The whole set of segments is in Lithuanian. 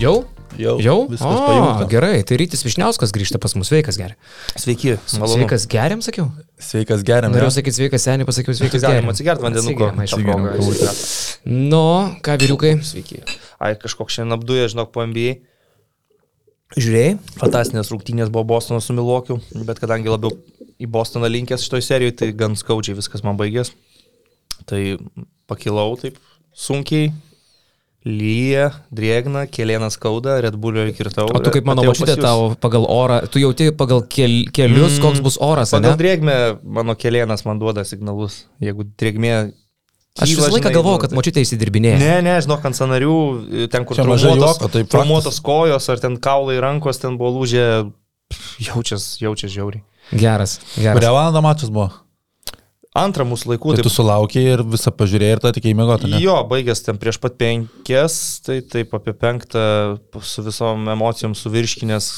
Jau? Jau, Jau? viskas o, pajungta. Gerai, tai Rytis Višniauskas grįžta pas mus, sveikas geriam. Sveiki, malonu. Sveikas geriam, sakiau. Sveikas, geriam. Norėjau sakyti sveikas seniai, pasakiau sveikas geriam. Galima atsigert vandenuko. Sveiki. Nu, ką vyriukai? Sveiki. Ai, kažkoks šiandien apduja, žinok, po NBA. Žiūrėjai? Fantastinės rungtynės buvo Bostono su Milokiu, bet kadangi labiau į Bostoną linkęs šitoj serijoje, tai gan skaudžiai viskas man baigės. Tai pakilau taip sunkiai, lyja, drėgna, kelienas skauda, Red Bullio ir kirtau. O tu kaip mano jus. tau pagal orą, tu jauti pagal kel, kelius, Mm, koks bus oras, Pagal ne? drėgmę mano kelienas man duoda signalus. Jeigu drėgmė... Aš visą kyla, laiką žinai, galvojau, nu, kad tai- mačiutė įsidirbinėja. Ne, ne, žinok, ant sanarių, ten kur traumuotos, tai traumuotos kojos, ar ten kaulai rankos, ten buvo lūžę, jaučias, jaučias žiauriai. Geras, geras. Kurią valandą mačas buvo? Antrą mūsų laikų, Tai tu sulaukiai ir visą pažiūrėjai ir tada tik įmėgoti, ne? Jo, baigęs ten prieš pat penkias, tai taip apie penktą su visom emocijom suvirškinės.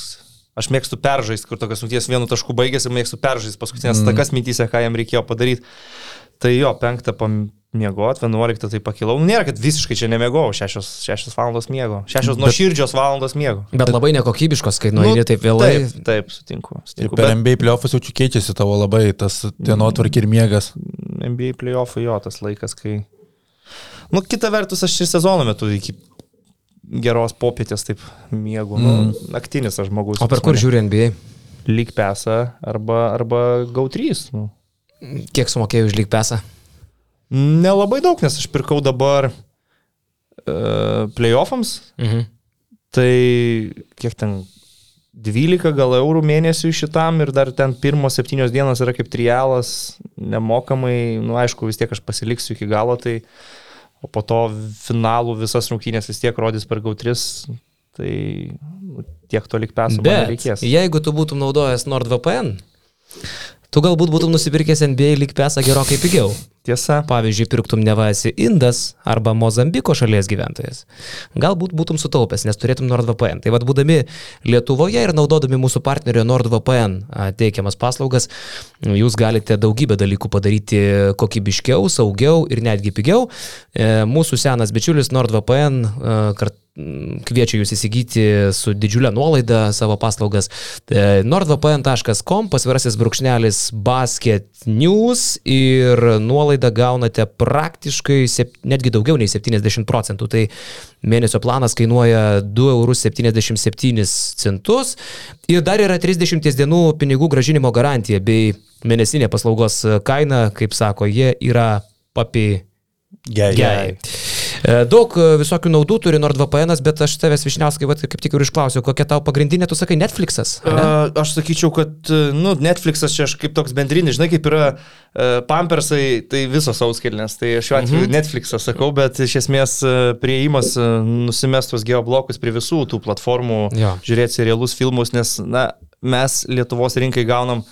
Aš mėgstu peržaisti, kur tokios rungtynės vienu tašku baigėsi, mėgstu peržaisti paskutinės mm. takas mintyse, ką jam reikėjo padaryti. Tai jo, penktą pamiegot, vienuoliktą tai pakilau. Nu, nėra, kad visiškai čia nemėgau, šešios, šešios valandos miego. Šešios nuo širdžios valandos miego. Bet labai nekokybiškos, kai nueini taip vėlai. Taip, taip, sutinku. Ir sutinku. per Bet NBA playoffus jaučiu keičiasi tavo labai tas dienotvarkį ir miegas. NBA playoffai jo tas laikas, kai... Nu, kita vertus, aš ir sezono metu iki geros popietės taip miegu. Mm. Nu, naktinis aš žmogus. O per kur žiūri NBA? Lyg pesa arba, arba GAU3. Nu. Kiek sumokėjai už lyg pesą? Nelabai daug, nes aš pirkau dabar uh, playoffams. Mhm. Tai kiek ten 12 gal eurų mėnesiui šitam ir dar ten pirmos septynios dienos yra kaip trialas, nemokamai, nu aišku, vis tiek aš pasiliksiu iki galo, tai o po to finalų visas rungtynės vis tiek rodys per GAU3, tai nu, tiek to lik pesų man Bet reikės. jeigu tu būtum naudojęs NordVPN, tu galbūt būtum nusipirkęs NBA lyg pesą gerokai pigiau. Tiesa, Pavyzdžiui, pirktum nevasi Indas arba Mozambiko šalies gyventojas. Galbūt būtum sutaupęs, nes turėtum NordVPN. Tai vad būdami Lietuvoje ir naudodami mūsų partnerio NordVPN teikiamas paslaugas, jūs galite daugybę dalykų padaryti kokybiškiau, saugiau ir netgi pigiau. E, Mūsų senas bičiulis NordVPN kart kviečia jūs įsigyti su didžiulė nuolaida savo paslaugas. E, nordvpn.com pasvirasis brūkšnelis basket news ir nuolaidą gaunate praktiškai sep, netgi daugiau nei 70 procentų. Tai mėnesio planas kainuoja 2,77 eurus ir dar yra 30 dienų pinigų gražinimo garantija bei mėnesinė paslaugos kaina, kaip sako, jie yra papi Gerai. Gerai. E, Daug e, visokių naudų turi NordVPN, bet aš tavęs Višniauskai, vat, kaip tik ir išklausiau, kokia tau pagrindinė, tu sakai, Netflixas. ane? A, Aš sakyčiau, kad nu, Netflixas čia kaip toks bendrinis, žinai, kaip yra uh, pampersai, tai visos auskelnės, tai šiuo atveju mhm. Netflixas sakau, bet iš esmės uh, prieimas uh, nusimestus geoblokus prie visų tų platformų, Jo. žiūrėti serialus, filmus, nes na, mes Lietuvos rinkai gaunam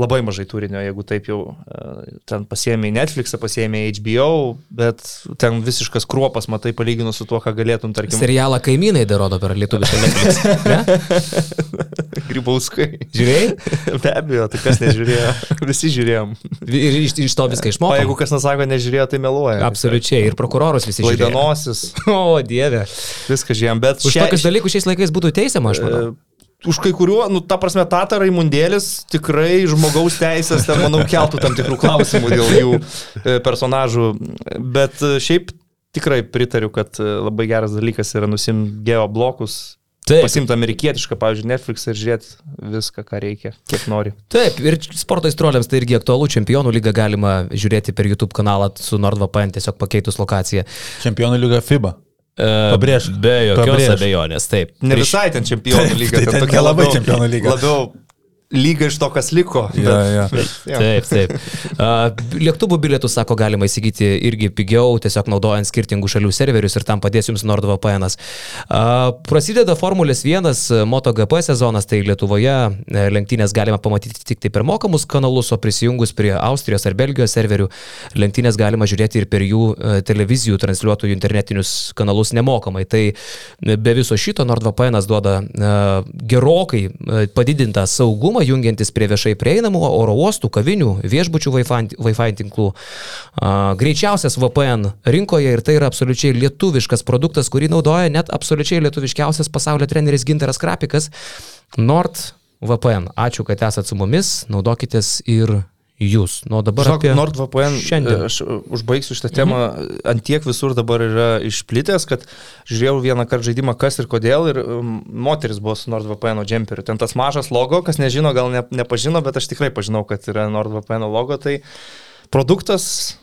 labai mažai turinio, jeigu taip jau uh, ten pasiemi Netflixą, pasiemi HBO, bet ten visiškas kruopas, matai, palyginus su tuo, ką galėtum, tarkim, Serialą kaimynai darodo per lietuvišką Netflix. Ne? Grybauskai. Žiūrėjai? Be abejo, tai kas nežiūrėjo, visi žiūrėjom. Ir iš, iš to viską O išmokau. jeigu kas nesako, nežiūrėjo, tai meluoja. Absoliučiai. Ir prokurorus visi žiūrėjo. Laidanosis, O, dieve. viską žiūrėjom, bet Už tokius dalykus šiais laikais būtų teisiama, aš manau. E, Už kai kuriuo, nu, ta prasme, Tatarai Mundėlis tikrai žmogaus teisės, ten, manau, keltų tam tikrų klausimų dėl jų e, personažų. Bet e, šiaip tikrai pritariu, kad e, labai geras dalykas yra nusimti geoblokus, Taip. pasimti amerikietišką, pavyzdžiui, Netflix ir žiūrėti viską, ką reikia, kiek nori. Taip, ir sporto įstroliams tai irgi aktualu. Čempionų lygą galima žiūrėti per YouTube kanalą su NordVPN, tiesiog pakeitus lokaciją. Čempionų lyga FIBA. Pabrėžk. Be jokios Pabrėžk. abejonės, taip. Ne visai ten čempionų lyga, tai ten tokia labiau- čempionų lyga. Labiau lyga iš to, kas liko. Ja, ja. jo. Taip, taip. A, Lėktuvų bilietų, sako, galima įsigyti irgi pigiau, tiesiog naudojant skirtingų šalių serverius ir tam padės jums NordVPN. -as. Prasideda Formulės 1 MotoGP sezonas, tai Lietuvoje e, lenktynės galima pamatyti tik tai per mokamus kanalus, o prisijungus prie Austrijos ar Belgijos serverių, lenktynės galima žiūrėti ir per jų e, televizijų transliuotojų internetinius kanalus nemokamai. Tai e, be viso šito NordVPN duoda gerokai padidintą saugumą jungiantis prie viešai prieinamų oro uostų, kavinių, viešbučių Wi-Fi, tinklų. Greičiausias VPN rinkoje ir tai yra absoliučiai lietuviškas produktas, kurį naudoja net absoliučiai lietuviškiausias pasaulio treneris Ginteras Krapikas. NordVPN. Ačiū, kad esate su mumis, naudokitės ir jūs. Nuo dabar Žinok, apie... NordVPN, šiandien. aš užbaigsiu šitą temą, mhm. ant tiek visur dabar yra išplitęs, kad žiūrėjau vieną kartą žaidimą, kas ir kodėl, ir moteris buvo su NordVPN džemperiu. Ten tas mažas logo, kas nežino, gal ne, nepažino, bet aš tikrai pažinau, kad yra NordVPN logo, tai produktas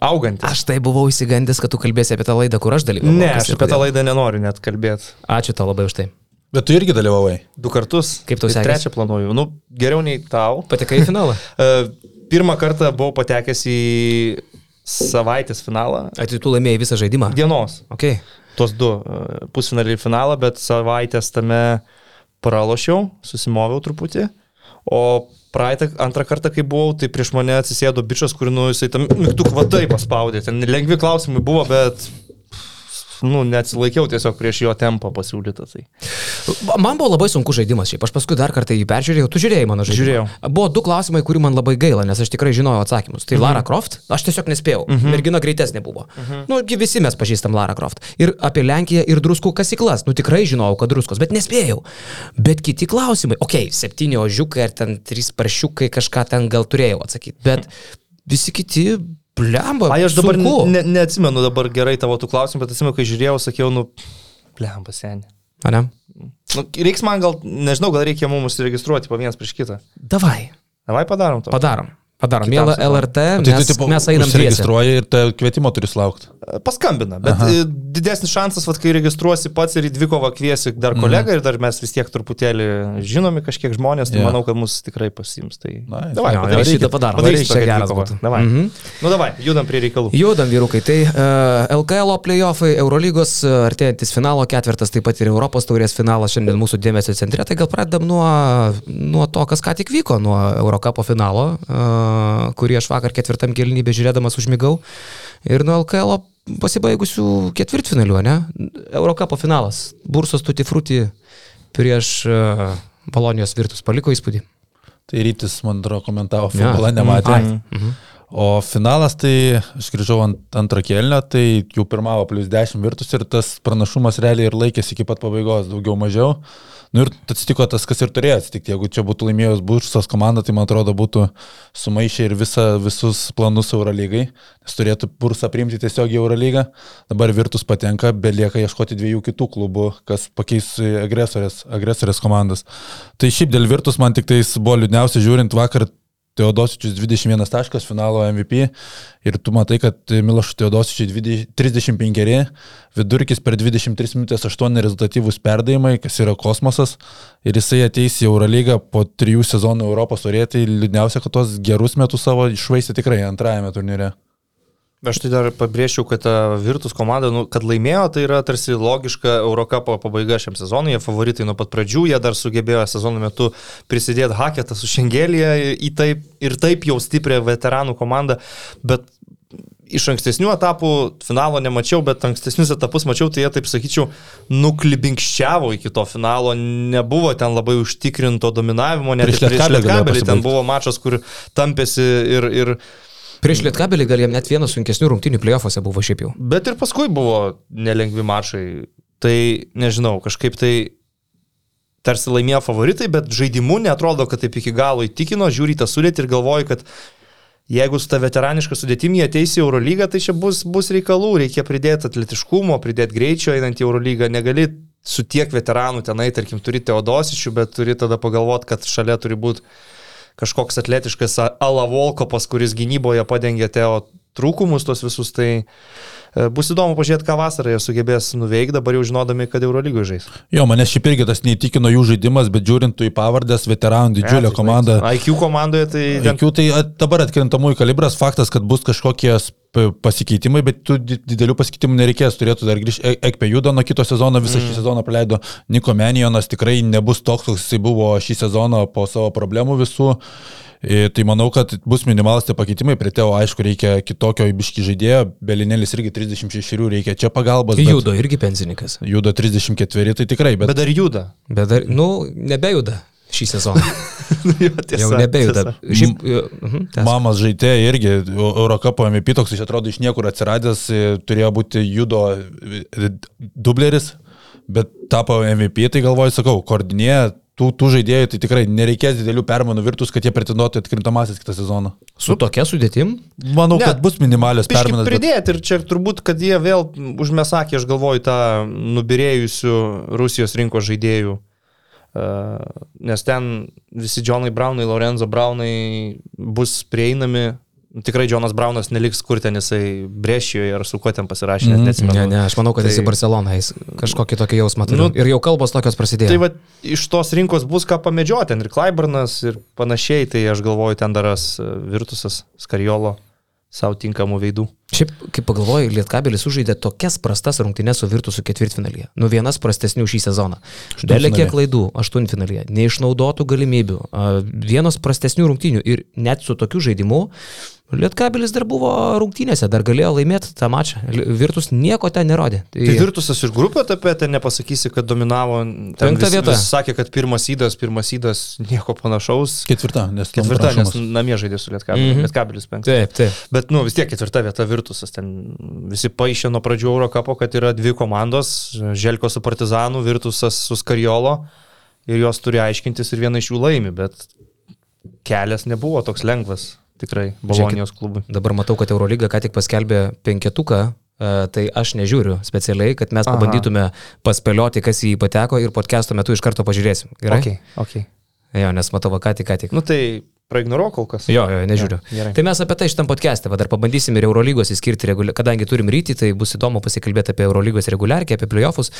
augantis. Aš tai buvau įsigandęs, kad tu kalbėsi apie tą laidą, kur aš dalyvauju. Ne, aš apie tą laidą nenoriu net kalbėti. Ačiū tau labai už tai. Bet tu irgi dalyvavai. Du kartus. Kaip tau Ir sekėsi? Trečią planuoju. Nu, geriau nei tau. Patekai į finalą. Pirmą kartą buvau patekęs į savaitės finalą. Ar tai tu laimėjai visą žaidimą? Dienos. Okay. Tuos du e, pusfinalį ir finalą, bet savaitės tame pralošiau, susimoviau truputį. O praeitą antrą kartą, kai buvau, tai prieš mane atsisėdo bičias, kur, nu, jisai tam mygtuką vadai paspaudė. Ten lengvi klausimai buvo, bet, nu, neatsilaikiau tiesiog prieš jo tempą pasiūlytą. Tai. Man buvo labai sunku žaidimas šiaip. Aš paskui dar kartą jį peržiūrėjau. Tu žiūrėjai mano žaidimą? Žiūrėjau. Buvo du klausimai, kurių man labai gaila, nes aš tikrai žinojau atsakymus. Tai Lara Croft, aš tiesiog nespėjau. Mergina greitesnė buvo. Nu, gi visi mes pažįstam Lara Croft. Ir apie Lenkiją ir druskų kasyklas. Nu, tikrai žinojau, kad druskos, bet nespėjau. Bet kiti klausimai. Ok, septyni ožiukai ar ten trys paršiukai kažką ten gal turėjau atsakyti. Bet visi kiti. Blemba. Ai, aš dabar sunku. ne, neatsimenu dabar gerai tavo tų klausimų, bet atsimenu, kai žiūrėjau, sakiau, nu, blem, pasenė. Ane? Nu, reiks man gal, nežinau, gal reikia mums užsiregistruoti po vienas prieš kitą. Davai. Davai padarom to. Padarom. Padarom. Mėla. LRT, Tai mes, tu tipo, mes einam dviese. registruoji ir tą kvietimą turi laukti. Paskambina, bet Aha. didesnis šansas, vat, kai registruosi pats ir į dvikovą kviesi dar kolegą mm. ir dar mes vis tiek truputėlį žinomi kažkiek žmonės, tai yeah. manau, kad mus tikrai pasims. Tai... Nice. Davai, Jo, padarysim. šitą padarom. Padarysim Čia geras būtų. Davai. Mhm. Nu, davai, judam prie reikalų. Judam, vyrukai. Tai uh, LKL playoffai, Eurolygos artėjantis finalo ketvirtas, taip pat ir Europos taurės finalas šiandien mūsų dėmesio centre. Tai gal pradedam nuo, nuo to, kas ką tik vyko, nuo Eurocapo finalo, uh, kurį aš vakar ketvirtam kelnybė žiūrėdamas užmigau. Ir nuo LKL pasibaigusių ketvirtfinalių, ne? Eurocapo finalas. Bursos tuti fruti prieš uh, Balonijos virtus paliko įspūdį. Tai rytis, man atrodo, komentavo, Ja. futbolą nematė. Mhm. O finalas, tai aš grįžau ant antro kelnio, tai jau pirmavo plus 10 virtus ir tas pranašumas realiai ir laikėsi iki pat pabaigos, daugiau mažiau. Nu ir atsitiko tas, kas ir turėjo atsitikti. Jeigu čia būtų laimėjus Bursos komanda, tai man atrodo būtų sumaišę ir visa, visus planus Eurolygai, nes turėtų Bursą priimti tiesiog į Eurolygą. Dabar Virtus patenka, belieka ieškoti dviejų kitų klubų, kas pakeis agresorės, agresorės komandas. Tai šiaip dėl Virtus man tik tais buvo liūdniausia žiūrint vakar Teodosičius 21 taškas finalo MVP ir tu matai, kad Milošų Teodosičiui 35, vidurkis per 23 minutės 8 rezultatyvūs perdavimai, kas yra kosmosas ir jisai ateis į Eurolygą po trijų sezonų Europos orė, tai liūdniausia, kad tos gerus metus savo išvaistė tikrai antrajame turnyre. Aš tai dar pabrėžčiau, kad Virtus komanda, nu, kad laimėjo, tai yra tarsi logiška Eurocapo pabaiga šiam sezonui. Jie favoritai nuo pat pradžių, jie dar sugebėjo sezono metu prisidėti haketą su Šengelėje į taip ir taip jau stiprią veteranų komandą, bet iš ankstesnių etapų finalo nemačiau, bet ankstesnius etapus mačiau, tai jie, taip sakyčiau, nuklibinkščiavo iki to finalo, nebuvo ten labai užtikrinto dominavimo, net Prieš Lietkabelį ten buvo mačas, kur tampėsi ir, ir Prieš Lietkabelį gal jam net vienas sunkesnių rungtinių playoffuose buvo šiaip jau. Bet ir paskui buvo nelengvi mačai. Tai nežinau, kažkaip tai tarsi laimėjo favoritai, bet žaidimu netrodo, kad taip iki galo įtikino, žiūri tą sudėtį ir galvoju, kad jeigu su ta veteraniška sudėtimi jie ateis į Eurolygą, tai čia bus, bus reikalų, reikia pridėti atletiškumo, pridėti greičio einant į Eurolygą, negali su tiek veteranų tenai, tarkim, turi Teodosičių, bet turi tada pagalvoti, kad šalia turi būti kažkoks atletiškas Alavolkopas, kuris gynyboje padengia Teo trūkumus tos visus, tai e, bus įdomu pažiūrėti, ką vasarą jie sugebės nuveikti, dabar jau žinodami, kad Eurolygoje žais. Jo, manęs šiaip irgi tas neįtikino jų žaidimas, bet žiūrint į pavardės, veteranų didžiulę Ne, tai komandą. IQ komandoje tai... Jokių tai dabar atkrintamųjų kalibras, faktas, kad bus kažkokie pasikeitimai, bet tų di- didelių pasikeitimų nereikės, turėtų dar grįžti. Ekpe juda nuo kito sezono, visą mm. šį sezoną praleido Niko Menijonas, tikrai nebus toks, koks jisai buvo šį sezoną po savo problemų visų. E, Tai manau, kad bus minimalus tie pakeitimai, prie tėvo aišku reikia kitokio ibiški žaidėjo, Belinėlis irgi 36, reikia čia pagalbos. bet- Judo irgi pensininkas. Judo 34, tai tikrai, bet, Bet dar juda. Bet dar, nu, nebejuda. šį sezoną. jo, Jau nebejuda. Šiaip, mhm, tęsk. Mamas žaidė irgi Eurocapo MVP toks, iš atrodo, iš niekur atsiradęs, e, turėjo būti judo e, dubleris, bet tapo MVP, tai galvoju, sakau, koordinėja tų, tų žaidėjų, tai tikrai nereikės didelių permainų virtus, kad jie pretenduotų atkrintamasis kitą sezoną. Su tokia sudėtim? Manau, Ne, kad bus minimalios permainos. bet- Pridėti ir čia turbūt, kad jie vėl užmesakė, aš galvoju, tą nubirėjusių Rusijos rinkos žaidėjų. Uh, nes ten visi Džonai Braunai, Lorenzo Braunai bus prieinami. Tikrai Džonas Braunas neliks kur ten jisai Brešijoje ar su kuo ten pasirašė, net Mhm. neatsimenu. Ne, ne, aš manau, kad jis į Tai- Barceloną eis. Kažkokį tokį jausmą turiu. Nu, ir jau kalbos tokios prasidėjo. Tai va, iš tos rinkos bus ką pamedžioti, ten ir Klaiburnas ir panašiai, tai aš galvoju, ten daras e, Virtusas, Skariolo, savo tinkamų veidų. Šiaip, kaip pagalvoju, Lietkabelis sužaidė tokias prastas rungtynes su Virtusu ketvirtfinalyje. Nu, vienas prastesnių šį sezoną. Belė kiek klaidų, aštuntfinalyje, neišnaudotų galimybių, vienos prastesnių rungtynių ir net su tokiu žaidimu Lietkabelis dar buvo rungtynėse, dar galėjo laimėti tą mačą. Virtus nieko ten nerodė. Tai Virtusas ir grupio etape ten nepasakysi, kad dominavo. Ten Penkta vis, vieta. vis sakė, kad pirmas įdas, pirmas įdas nieko panašaus. Ketvirta, nes Ketvirta, nes namie žaidė su Lietkabilis. Mhm. Mm Lietkabelis penktas. Taip, taip. Bet, nu, vis tiek ketvirta vieta Virtusas. Ten visi paaiškė nuo pradžių Eurocapo, kad yra dvi komandos - Želko su Partizanu, Virtusas su Skariolo. Ir jos turi aiškintis ir viena iš jų laimi, bet kelias nebuvo toks lengvas. Tikrai, Bolonijos klubui. Dabar matau, kad Eurolyga ką tik paskelbė penketuką. e, Tai aš nežiūriu specialiai, kad mes Aha. pabandytume paspėlioti, kas į jį pateko ir podcast'o metu iš karto pažiūrėsim. Gerai? Okay, okay. Jo, nes matau, ką tik, ką tik. Nu tai praignoruok kol kas. Jo, jo, nežiūriu. Jo, gerai. tai mes apie tai šitam podcast'e, va, dar pabandysim ir Eurolygos įskirti, regulia... kadangi turim rytį, tai bus įdomu pasikalbėti apie Eurolygos reguliarkę, apie playoffus,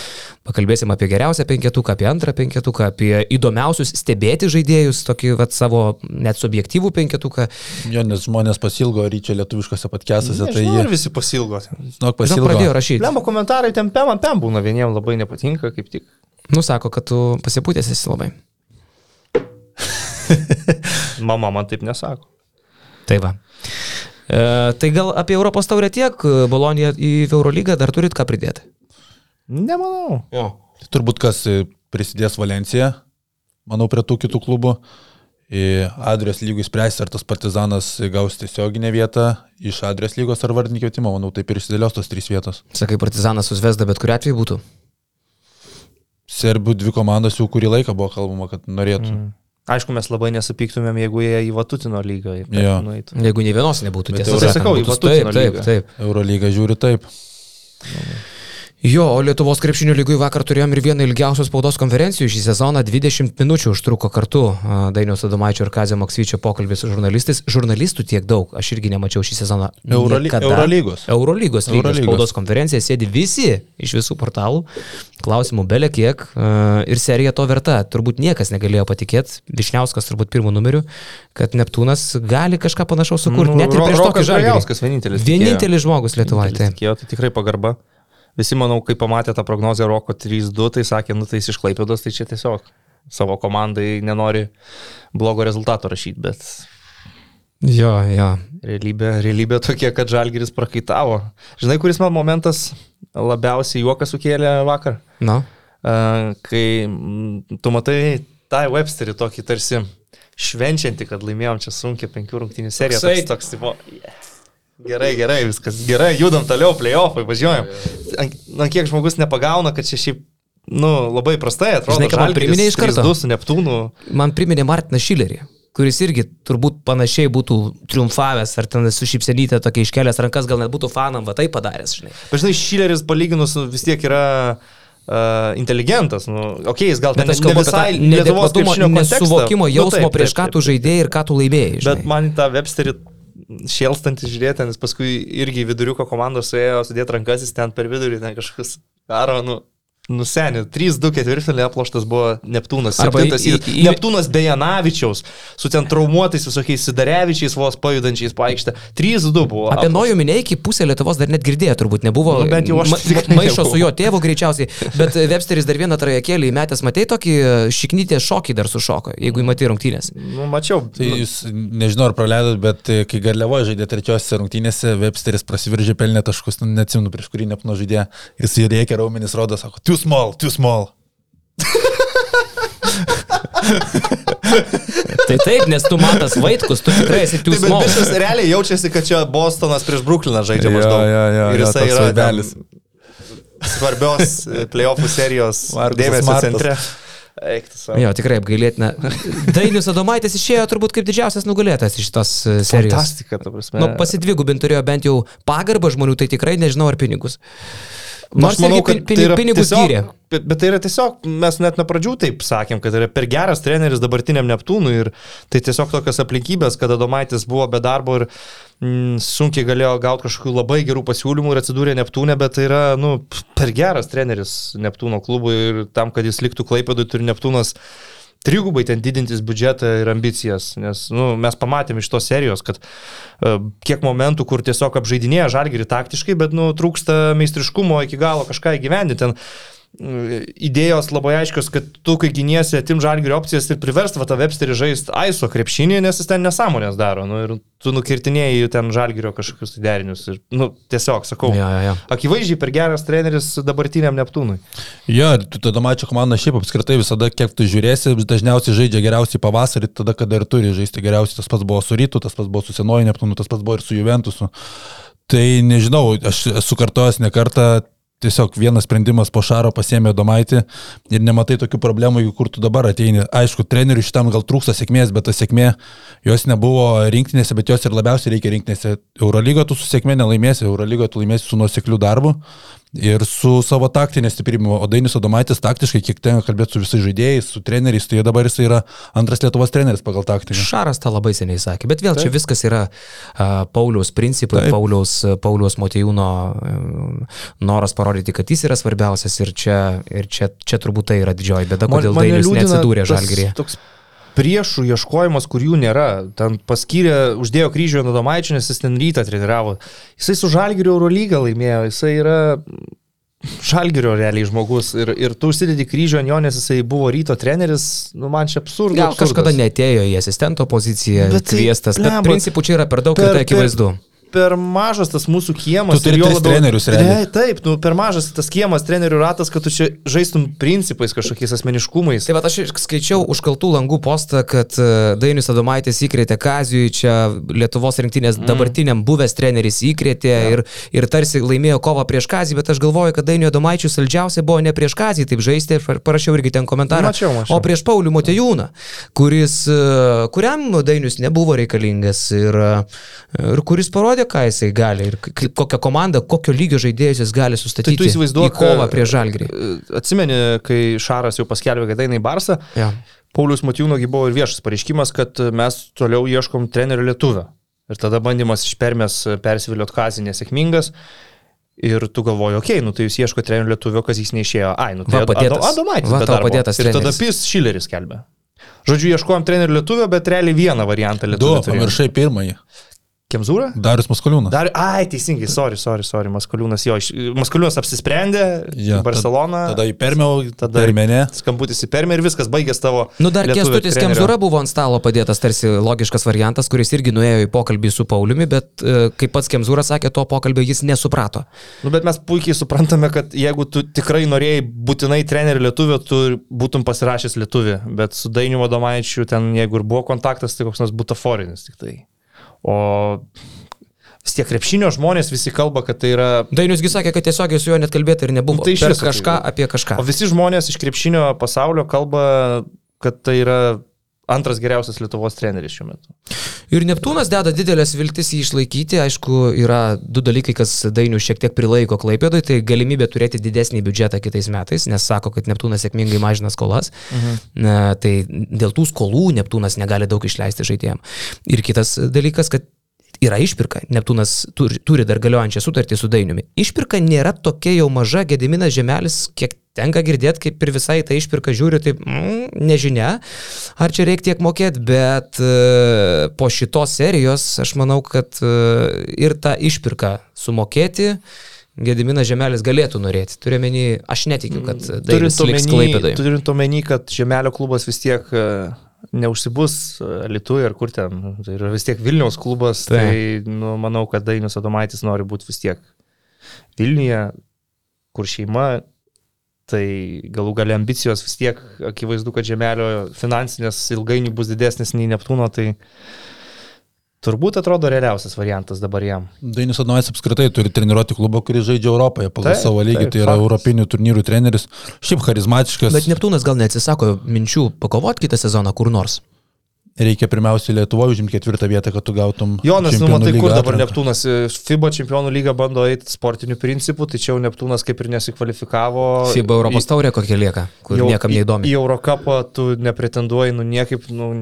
pakalbėsim apie geriausią penketuką, apie antrą penketuką, apie įdomiausius stebėti žaidėjus, tokį va, savo net subjektyvų penketuką. Jo, nes žmonės pasilgo ryčio lietuviškose podcast'ose, tai jie, ir visi pasilgo. žinok, pasilgo. pradėjo rašyti. Lemba komentarai ten pem pem būna, vieniems labai nepatinka, kaip tik. Nusako, kad tu pasipūtęs esi labai. Mama man taip nesako. Tai va. E, tai gal apie Europos taurę tiek, Bolonija į Eurolygą dar turit ką pridėti? Nemanau. Jo. Tai turbūt kas e, prisidės Valencija, manau, prie tų kitų klubų. Į Adrijos lygų spręs, ar tas partizanas gaus tiesioginę vietą iš Adrijos lygos ar vardinį kvietimą, manau, taip ir išsidėlios tos trys vietos. Sakai, partizanas susvesda, bet kuriu atveju būtų. Serbių dvi komandos jau kurį laiką buvo kalbama, kad norėtų. Mm. Aišku, mes labai nesupyktumėm, jeigu jie į Vatutino lygą nueitų. Jeigu ne vienos nebūtų, Euro- sakant, sakau, į Vatutino Taip, taip, lygą. taip. Eurolyga žiūri taip. Jo, o Lietuvos krepšinio lygui vakar turėjom ir vieną ilgiausių spaudos konferencijų šį sezoną, 20 minučių užtruko kartu Dainiaus Adomaičio ir Kazio Maksvyčio pokalbis su žurnalistais. Žurnalistų tiek daug, aš irgi nemačiau šį sezoną. Euroly- niekada. Eurolygos. Eurolygos lygos Eurolygos. spaudos konferencija sėdi visi iš visų portalų, klausimų belė kiek ir serija to verta. Turbūt niekas negalėjo patikėti, Višniauskas turbūt pirmų numerių, kad Neptūnas gali kažką panašaus sukurti. Net ir prieš tokį žalį. Vienintelis. Vienintelis žmogus Lietuvoje. Tai tikrai pagarba. Visi, manau, kai pamatė tą prognozę Roko 3-2, tai sakė, nu tai jis iš Klaipėdos, tai čia tiesiog savo komandai nenori blogo rezultato rašyti, bet Jo, jo. realybė, realybė tokia, kad Žalgiris prakaitavo. Žinai, kuris man momentas labiausiai juoką sukėlė vakar? Na. Kai tu matai tą Websterį tokį tarsi švenčiantį, kad laimėjom čia sunkia penkių rungtynių seriją. Toks, toks, tipo, yeah. Gerai, gerai, viskas gerai, judam toliau, playoffai, važiuojam. Ant kiek žmogus nepagauna, kad čia šiaip, nu, labai prastai atrodo. Žinai, ką man priminė iš karto? 3-2 su Neptūnu. Man priminė Martiną Šilerį, kuris irgi turbūt panašiai būtų triumfavęs, ar ten su šipsenytė tokia iškelęs rankas, gal net būtų fanam, va tai padaręs, žinai. Bet žinai, Šileris palyginus nu, vis tiek yra uh, inteligentas. Nu, okay, jis gal ten Bet ne tą visai kontekstą. nesuvokimo Nu, jausmo taip, prieš taip, ką taip, tu žaidėjai ir ką tu laimėjai. Bet žinai. man į tą Websterį šėlstantį žiūrėti, nes paskui irgi viduriuko komandos suėjo sudėti rankas, jis ten per vidurį ten kažkas daro, nu, nusenė. 3-2 ketvirtfinalį aploštas buvo Neptūnas. Arba į- į- į- Neptūnas Bejanavičiaus su ten traumuotais visokiais Sidarevičiais vos pajudančiais paaištę. 3-2 buvo. Apie. Nojų Mineikį pusė Lietuvos dar net girdėjo, turbūt nebuvo. Nu, bent jau aš ma- Maišo su jo tėvu greičiausiai, bet Websteris dar vieną trajekėlį įmetęs, matei tokį šiknytę šokį dar sušoko, jeigu įmatai rungtynės. Nu, mačiau. Tai jūs, nežinau ar praleidot, bet e, kai Garliavoje žaidė trečiosiose rungtynėse, Websteris prasiveržė pelnę taškus, nu, neatsimenu prieš kurį nepno žaidė, jis reikia raumenis rodo, sako, too small, too small. tai taip, nes tu matas Vaitkus, tu tikrai esi too bet small. bišas realiai jaučiasi, kad čia Bostonas prieš Brukliną žaidžia maždaug. jo, jo, ir jo, jisai yra ten svarbios e, playoffų serijos dėmesio centre. Eik tu savo. Jo, tikrai apgailėtina. Dainius Adomaitis išėjo turbūt kaip didžiausias nugalėtas iš šitos e, serijos. Fantastika, ta prasme. Nu, pasidvigubint turėjo bent jau pagarbą žmonių, tai tikrai nežinau ar pinigus. Nors manau, kad pin- tai pinigus tiesiog- gyrė. Bet, tai yra tiesiog, mes net nuo pradžių taip sakėm, kad yra per geras treneris dabartiniam Neptūnui ir tai tiesiog tokios aplinkybės, kad Adomaitis buvo be darbo ir mm, sunkiai galėjo gauti kažkokių labai gerų pasiūlymų ir atsidūrė Neptūne, bet tai yra, nu, per geras treneris Neptūno klubui ir tam, kad jis liktų Klaipėdui, turi Neptūnas trigubai ten didintis biudžetą ir ambicijas, nes nu, mes pamatėme iš tos serijos, kad uh, kiek momentų, kur tiesiog apžaidinėja žalgerį taktiškai, bet nu, trūksta meistriškumo iki galo kažką įgyvendinti. Ten idėjos labai aiškios, kad tu, kai giniesi, atim žalgerio opcijas ir priverst va tą Websterį žaisti aiso krepšinį, nes jis ten nesąmonės daro. Nu, ir tu nukirtinėjai ten žalgerio kažkokius tai derinius. Ir, nu, tiesiog, sakau, Jo, jo, jo. akivaizdžiai per geras treneris dabartiniam Neptūnui. Jo, ir tu tada mačio komanda šiaip apskritai visada, kiek tu žiūrėsi, dažniausiai žaidžia geriausiai pavasarį, tada, kada ir turi žaisti geriausiai. Tas pats buvo su Rytu, tas pats buvo su Senoju Neptūnu, tas pats buvo ir su Juventusu. Tai nežinau, aš esu kartojęs ne kartą, tiesiog vienas sprendimas po šaro pasėmė Domaitį ir nematai tokių problemų, kur tu dabar ateini. Aišku, treneriui šitam gal trūksta sėkmės, bet ta sėkmė jos nebuvo rinktinėse, bet jos ir labiausiai reikia rinktinėse. Eurolygo tu su sėkmė nelaimėsi, Eurolygo tu laimėsi su nuosekliu darbu ir su savo taktinė stiprybė. O Dainis Adomaitis taktiškai, kiek tenka kalbėti su visais žaidėjais, su treneriais, tai dabar jis yra antras Lietuvos treneris pagal taktinę. Šaras tą labai seniai sakė, bet vėl Taip. čia viskas yra uh, Pauliaus principai, Taip. Pauliaus, Pauliaus Motejūno um, noras parodyti, kad jis yra svarbiausias ir čia, ir čia, čia turbūt tai yra didžioji bėda, kodėl Dainis neatsidūrė žalgerį. Toks priešų ieškojimas, kur jų nėra. Ten paskyrė, uždėjo kryžių ant Adomaičio, nes jis ten rytą treniravo. Jisai su žalgeriu Eurolygą laimėjo, jisai yra žalgerio realiai žmogus ir, ir tu užsidedi kryžių ant jo, nes jisai buvo ryto treneris, nu man čia absurdas. Gal kažkada netėjo į asistento poziciją Bet tai, kviestas, bet principų čia yra per daug per- ir tai akivaizdu. per mažas tas mūsų kiemas. Tu turi tris trenerius, realiai. Re- Taip, nu, per mažas tas kiemas, trenerių ratas, kad tu čia žaistum principais kažkokiais asmeniškumais. Tai va, aš skaičiau užkaltų langų postą, kad e, Dainis Adomaitis įkrėtė Kazijui, čia Lietuvos rinktinės mm. dabartiniam buvęs treneris įkrėtė ja. ir, ir tarsi laimėjo kovą prieš Kazį, bet aš galvoju, kad Dainio Adomaičių saldžiausia buvo ne prieš Kazį, taip žaisti, ir parašiau irgi ten komentarą, Mačiau, mačiau. o prieš Paulių Motejūną, kuris, e, kuriam Dainius nebuvo reikalingas ir, e, ir kuris parodė, ką jisai gali ir kokią komandą, kokio lygio žaidėjus jis gali Tai sustatyti tu įsivaizduoji kovą prieš Žalgrį. Atsimeni, kai Šaras jau paskelbė, kad eina į Barsą, Ja. Paulius Matijūnogi buvo ir viešas pareiškimas, kad mes toliau ieškom trenerio lietuvio. Ir tada bandymas iš permės persiviliot kazį nesėkmingas. Ir tu galvoji, okei, okay, nu tai jūs ieško trenerio lietuvio, kas jis neišėjo. Ai, nu tai Va, padėtas. Adomaitis. Va, tau darbo. padėtas Ir tada. Pis Šileris kelbė. Žodžiu, ieškojom trenerio lietuvio, bet realiai vieną variantą Du, lietuvio. turėjom. pamiršai pirmąjį. Kemzūra? Darius Maskoliūnas. Dar, ai, teisingai, sorry, sorry, sorry, Maskoliūnas, jo, iš- Maskoliūnas apsisprendė, Ja, Barcelona. Tada, tada į Permiau, Tada- Menę. Skambutis į permę ir viskas, baigęs tavo. Nu, dar Kestutis. Kemzūra buvo ant stalo padėtas, tarsi logiškas variantas, kuris irgi nuėjo į pokalbį su Pauliumi, bet e, kaip pats Kemzūra sakė, to pokalbio jis nesuprato. Nu, bet mes puikiai suprantame, kad jeigu tu tikrai norėjai būtinai trenerių lietuvio, tu būtum pasirašęs lietuvį, bet su Dainiu Vadomaičiu ten, jeigu ir buvo kontaktas, tai koks nors butaforinis tik tai. O vis tiek krepšinio žmonės visi kalba, kad tai yra... Dainiusgi sakė, kad tiesiogiai su juo net kalbėti ir nebuvo. Nu, tai iš viso kažką tai- apie kažką. O visi žmonės iš krepšinio pasaulio kalba, kad tai yra antras geriausias Lietuvos treneris šiuo metu. Ir Neptūnas deda didelės viltis jį išlaikyti. Aišku, yra du dalykai, kas Dainių šiek tiek prilaiko Klaipėdui. Tai galimybė turėti didesnį biudžetą kitais metais, nes sako, kad Neptūnas sėkmingai mažina skolas. Mhm. Na, tai dėl tų skolų Neptūnas negali daug išleisti žaidėjim. Ir kitas dalykas, kad yra išpirka. Neptūnas turi, turi dar galiojančią sutartį su Dainiumi. Išpirka nėra tokia jau maža, Gediminas Žemelis, kiek tenka girdėti, kaip ir visai tą išpirką žiūri, taip mm, nežinia, ar čia reikia tiek mokėti, bet e, po šitos serijos aš manau, kad e, ir tą išpirką sumokėti. Gediminas Žemelis galėtų norėti. Turiuomenį, aš netikiu, kad Dainis liks Klaipėdai. turint omeny, kad Žemelio klubas vis tiek e, neužsibus e, Lietuvai ar kur ten, tai yra vis tiek Vilniaus klubas, Taip. tai nu, manau, kad Dainius Adomaitis nori būti vis tiek Vilniuje, kur šeima, Tai galų galia ambicijos vis tiek, akivaizdu, kad žemelio finansinės ilgainiui bus didesnės nei Neptūno, tai turbūt atrodo realiausias variantas dabar jam. Dainis Adonis apskritai turi treniruoti klubą, kuris žaidžia Europoje pagal Taip, savo lygį, taip, tai yra faktas. europinių turnyrų treneris, šiaip charizmatiškas. Bet Neptūnas gal neatsisako minčių pakovoti kitą sezoną kur nors. Reikia pirmiausia Lietuvoje užimti ketvirtą vietą, kad tu gautum. Jonas, nu Čempionų matai, kur dabar atranką. Neptūnas, FIBA čempionų lyga bando eiti sportiniu principu, tai čia jau Neptūnas kaip ir nesikvalifikavo. FIBA Europos taurė kokia lieka, kur Jau niekam į- neįdomi. Į Eurocapą tu nepretenduoji, nu niekaip, nu,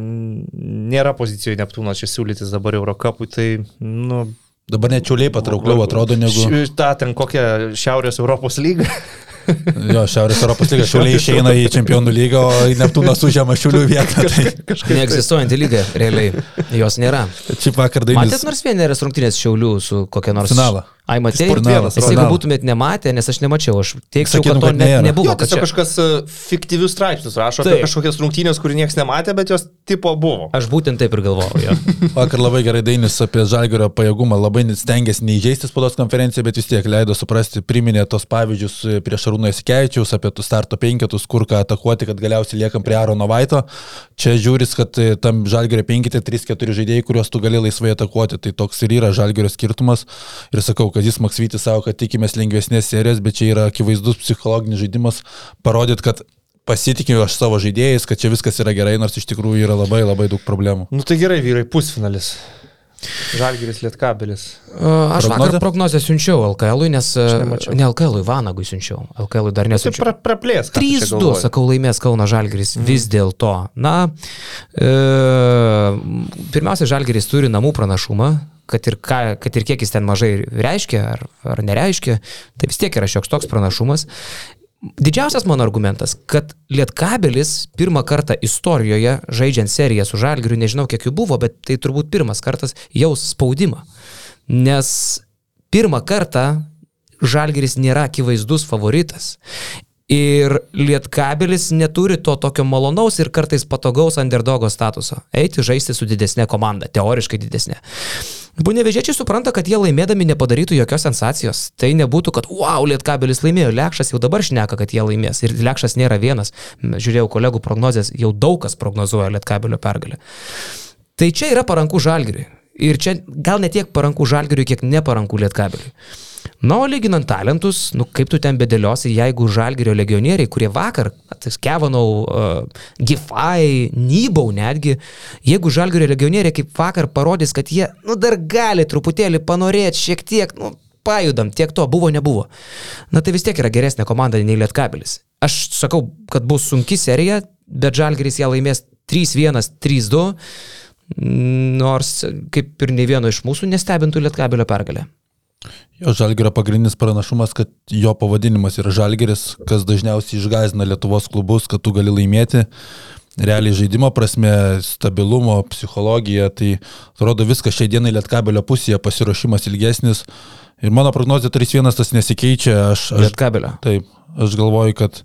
nėra pozicijoje Neptūnas čia siūlytis dabar Eurocapui, tai, nu... Dabar net čiauliai patraukliau atrodo negu... Ta ten kokia Šiaurės Europos lyga. Jo, Šiaurės Europos lyga. Šiauliai išeina į čempionų lygą, o Neptūnas užėma šiulių vietą. Tai Neegzistuojanti lyga, realiai. Jos nėra. čia vakar Dainis. Matėt nors vieneris rungtynės Šiaulių su kokia nors... Finalą. Ai, matėjai? Sport vienas, Jeigu būtumėt nematę, nes aš nemačiau, aš teikčiau, Sakytum, kad to kad ne, nebuvo. Jo, kad tiesiog čia- kažkas e, fiktyvius straipsnius rašo apie Taip. kažkokias rungtynės, kurių niekas nematė, bet jos tipo buvo. Aš būtent taip ir galvojau. Jo. Vakar labai gerai Dainis apie Žalgirio pajėgumą, labai net stengiasi neįžeisti spaudos konferenciją, bet vis tiek leido suprasti, priminė tos pavyzdžius prie Šarūno Eskevičiaus, apie tų starto penketus, kur ką atakuoti, kad galiausiai liekam prie Arono Vaito. Čia žiūris, kad e, tam Žalgirio penketė 3-4 žaidėjai, kuriuos tu gali laisvai atakuoti. Tai toks ir yra Žalgirio skirtumas. Ir sakau, kad jis Maksvytis savo, kad tikimės lengvesnės serijos, bet čia yra akivaizdus psichologinis žaidimas, parodyt, kad pasitikiu aš savo žaidėjais, kad čia viskas yra gerai, nors iš tikrųjų yra labai labai daug problemų. Nu tai gerai, vyrai, pusfinalis. Žalgiris Lietkabelis. Aš Prognozė? vakar prognozę siunčiau LKL, nes... Ne LKL, Vanagui siunčiau. LKL dar Tai nesiunčiau. pra, praplės. ką tu čia 3-2, galvoji? sakau, laimės Kauno Žalgeris mm. vis dėlto. Na, e, pirmiausia, Žalgeris turi namų pranašumą, kad ir, ką, kad ir kiek jis ten mažai reiškia ar, ar nereiškia, tai vis tiek yra šioks toks pranašumas. Didžiausias mano argumentas, kad Lietkabelis pirmą kartą istorijoje, žaidžiant seriją su Žalgiriu, nežinau kiek jų buvo, bet tai turbūt pirmas kartas jaus spaudimą. Nes pirmą kartą Žalgiris nėra akivaizdus favoritas. Ir Lietkabelis neturi to tokio malonaus ir kartais patogaus underdogo statuso. Eiti žaisti su didesnė komanda, teoriškai didesnė. Bunevežiečiai supranta, kad jie laimėdami nepadarytų jokios sensacijos. Tai nebūtų, kad wow, Lietkabelis laimėjo, Lekšas jau dabar šneka, kad jie laimės. Ir Lekšas nėra vienas. Žiūrėjau kolegų prognozijas, jau daug kas prognozuoja Lietkabelio pergalę. Tai čia yra parankų žalgiriui. Ir čia gal ne tiek parankų žalgiriui, kiek neparankų lietkabeliui. Na, o lyginant talentus, nu kaip tu ten bedėliosi, jeigu žalgirio legionieriai, kurie vakar, tai Kevanau, uh, Gifai, Nybau netgi, jeigu žalgirio legionieriai kaip vakar parodys, kad jie, nu dar gali truputėlį panorėti šiek tiek, nu pajudam, tiek to buvo, nebuvo. Na tai vis tiek yra geresnė komanda nei Lietkabelis. Aš sakau, kad bus sunki serija, bet Žalgeris ją laimės 3-1, 3-2, nors kaip ir nei vieno iš mūsų nestebintų Lietkabelio pergalę. Jo Žalgerio pagrindinis pranašumas, kad jo pavadinimas yra Žalgeris, kas dažniausiai išgazina Lietuvos klubus, kad tu gali laimėti. Realiai žaidimo prasme, stabilumo, psichologija, tai atrodo viskas šiai dienai Lietkabelio pusėje, pasiruošimas ilgesnis. Ir mano prognozija 3-1 tas nesikeičia. Aš, aš, Lietkabelio. taip, aš galvoju, kad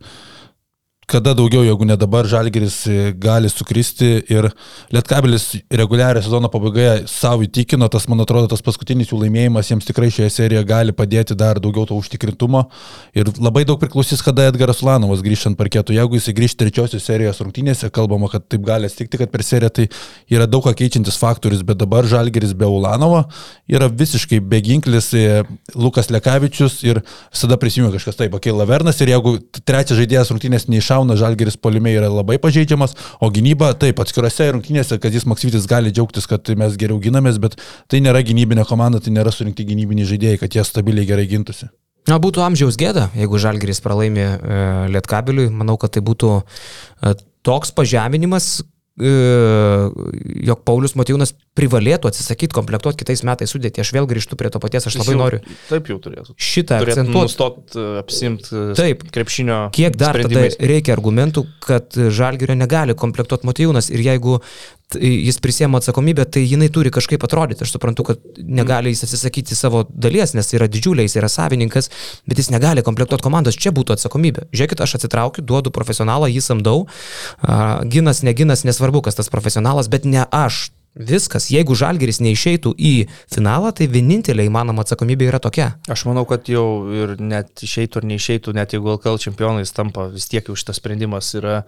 kada daugiau, jeigu ne dabar, Žalgeris e, gali sukristi ir Lietkabelis reguliarią sezono pabaigoje savo įtikino, tas, man atrodo, tas paskutinis jų laimėjimas jiems tikrai šioje serijoje gali padėti dar daugiau to užtikrintumo ir labai daug priklausys, kada Edgaras Ulanovas grįš ant parketų. Jeigu jis grįž trečiosios serijos rungtynėse, kalbama, kad taip gali atsitikti, kad per seriją tai yra daug ką keičiantis faktorius, bet dabar Žalgeris be Ulanovo yra visiškai beginklis e, Lukas Lekavičius ir visada prisimenu kažkas taip, Akei Lavernas ir jeigu trečias žaidėjas rungtynės neiššauna, Žalgeris polime yra labai pažeidžiamas, o gynyba taip, atskirose rungtynėse, kad jis Maksytis gali džiaugtis, kad mes geriau ginamės, bet tai nėra gynybinė komanda, tai nėra surinkti gynybiniai žaidėjai, kad jie stabiliai gerai gintųsi. Na, būtų amžiaus gėda, jeigu Žalgeris pralaimė e, Lietkabeliui. Manau, kad tai būtų e, toks pažeminimas, jog Paulius Motyvūnas privalėtų atsisakyti komplektuoti kitais metais sudėti. Aš vėl grįžtu prie to paties, aš labai jau- noriu Taip jau turėtų. šitą Turėtų akcentuoti. nustot apsimti Taip. krepšinio. Kiek dar tada reikia argumentų, kad Žalgirio negali komplektuoti Motyvūnas ir jeigu jis prisėmė atsakomybę, tai jinai turi kažkaip atrodyti. Aš suprantu, kad negali jis atsisakyti savo dalies, nes yra didžiuliai, jis yra savininkas, bet jis negali komplektuoti komandos, čia būtų atsakomybė. Žiūrėkit, aš atsitraukiu, duodu profesionalą, jį samdau, ginas, neginas, nesvarbu, kas tas profesionalas, bet ne aš Viskas. Jeigu Žalgeris neišeitų į finalą, tai vienintelė įmanoma atsakomybė yra tokia. Aš manau, kad jau ir net išeitų ar neišeitų, net jeigu LKL čempionais tampa, vis tiek jau šitas sprendimas yra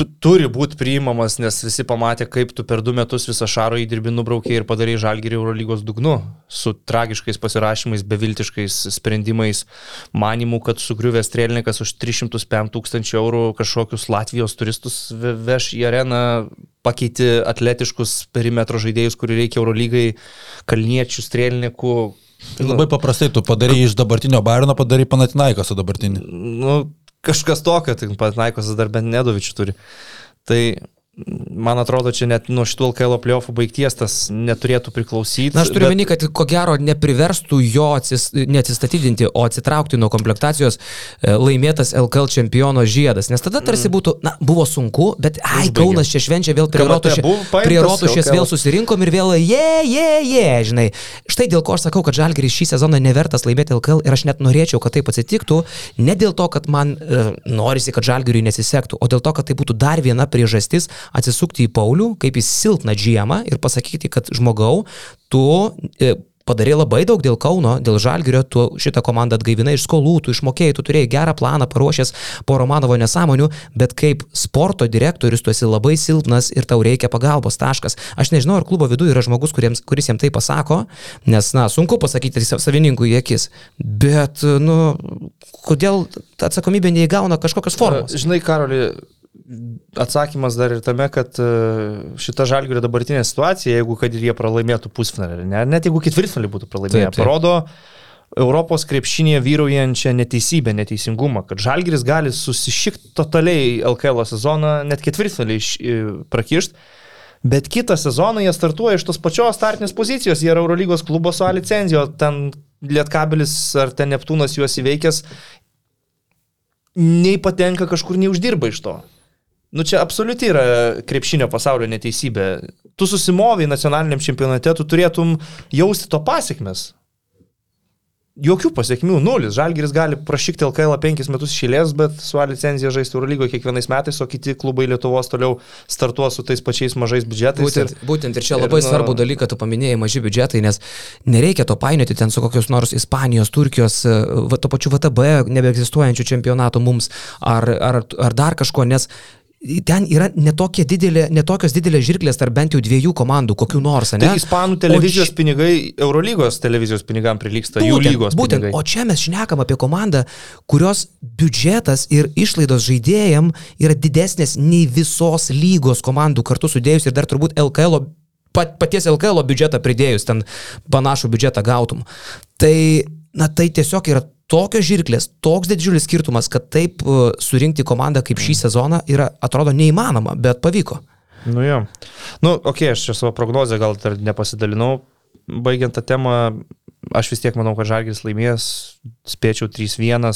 tu, turi būti priimamas, nes visi pamatė, kaip tu per du metus visą šaro įdirbį nubraukė ir padarai žalgerį Eurolygos dugnu, su tragiškais pasirašymais, beviltiškais sprendimais, manimu, kad sugriuvęs strėlininkas už 305 tūkstančių eurų kažkokius Latvijos turistus veš į areną, pakeiti atletiškus perimetro žaidėjus, kurių reikia Eurolygai, kalniečių, strėlininkų, Tai labai paprastai, tu padarai iš dabartinio Bairno, padarai Panatinaiko su dabartiniu. Nu, kažkas tokio, tai pat Naikosas dar bent Nedovičių turi. Tai man atrodo, čia net nuo šitų LKL playoffų baigties tas neturėtų priklausyti. Na, aš turiu bet... meni, kad ko gero nepriverstų jo atsis, neatsistatydinti, o atsitraukti nuo komplektacijos e, laimėtas LKL čempiono žiedas. Nes tada tarsi mm. būtų, na, buvo sunku, bet ai, Užbaigė. Kaunas čia švenčia vėl prie rotušės, prie rotušės vėl susirinkom ir vėl, je, je, je, žinai. Štai dėl ko aš sakau, kad Žalgeris šį sezoną nevertas laimėti LKL ir aš net norėčiau, kad taip atsitiktų, ne dėl to, kad man e, norisi, kad Žalgeriui nesisektų, o dėl to, kad tai būtų dar viena priežastis atsisukti į Paulių kaip į silpną žiemą ir pasakyti, kad žmogau, tu e, padarė labai daug dėl Kauno, dėl Žalgirio, tu šitą komandą atgaivinai iš skolų, tu išmokėjai, tu turėjai gerą planą, paruošęs po Romanovo nesąmonių, bet kaip sporto direktorius tu esi labai silpnas ir tau reikia pagalbos taškas. Aš nežinau, ar klubo viduje yra žmogus, kuriems, kuris jam tai pasako, nes, na, sunku pasakyti savininkui į akis, bet, nu, kodėl atsakomybė neįgauna kažkokios formos? Žinai, Karoli, atsakymas dar ir tame, kad e, šita žalgirio dabartinė situacija, jeigu kad ir jie pralaimėtų pusfinalį, ne, net jeigu ketvirtfinalį būtų pralaimėję, taip, taip. parodo Europos krepšinėje vyraujančią neteisybę, neteisingumą, kad žalgiris gali susišikti totaliai LKL sezoną, net ketvirtfinalį prakišti. Bet kitą sezoną jie startuoja iš tos pačios startinės pozicijos, jie yra Eurolygos klubo su licencijo, ten Lietkabelis ar ten Neptūnas juos įveikęs, nei patenka kažkur, nei uždirba iš to. Nu čia absoliuti yra krepšinio pasaulio neteisybė. Tu susimoviai nacionaliniam čempionate, tu turėtum jausti to pasiekmes. Jokių pasiekmių, nulis. Žalgiris gali prašykti LKL penkis metus išėlės, bet su A licencija žaisti Eurolygoje kiekvienais metais, o kiti klubai Lietuvos toliau startuos su tais pačiais mažais biudžetais. Būtent, ir, būtent ir čia labai ir, nu, svarbu dalyką tu paminėjai, maži biudžetai, nes nereikia to painioti ten su kokios nors Ispanijos, Turkijos, va, to pačiu VTB nebeegzistuojančių čempionatų mums ar, ar, ar dar kažko, nes ten yra netokia didelė, netokios didelės žirklės tarp bent jau dviejų komandų, kokių nors, ne? Tai ispanų televizijos o č... pinigai Eurolygos televizijos pinigam prilyksta, būtent, jų lygos. Būtent, pinigai. o čia mes šnekam apie komandą, kurios biudžetas ir išlaidos žaidėjim yra didesnės nei visos lygos komandų kartu sudėjus ir dar turbūt LKL pat, paties LKL biudžetą pridėjus, ten panašų biudžetą gautum. Tai, na, tai tiesiog yra tokios žirklės, toks didžiulis skirtumas, kad taip e, surinkti komandą kaip šį sezoną yra, atrodo, neįmanoma, bet pavyko. Nu jo. Nu, okei, okay, aš savo prognozę gal dar nepasidalinau. Baigiant tą temą, aš vis tiek manau, kad Žalgiris laimės, spėčiau 3-1,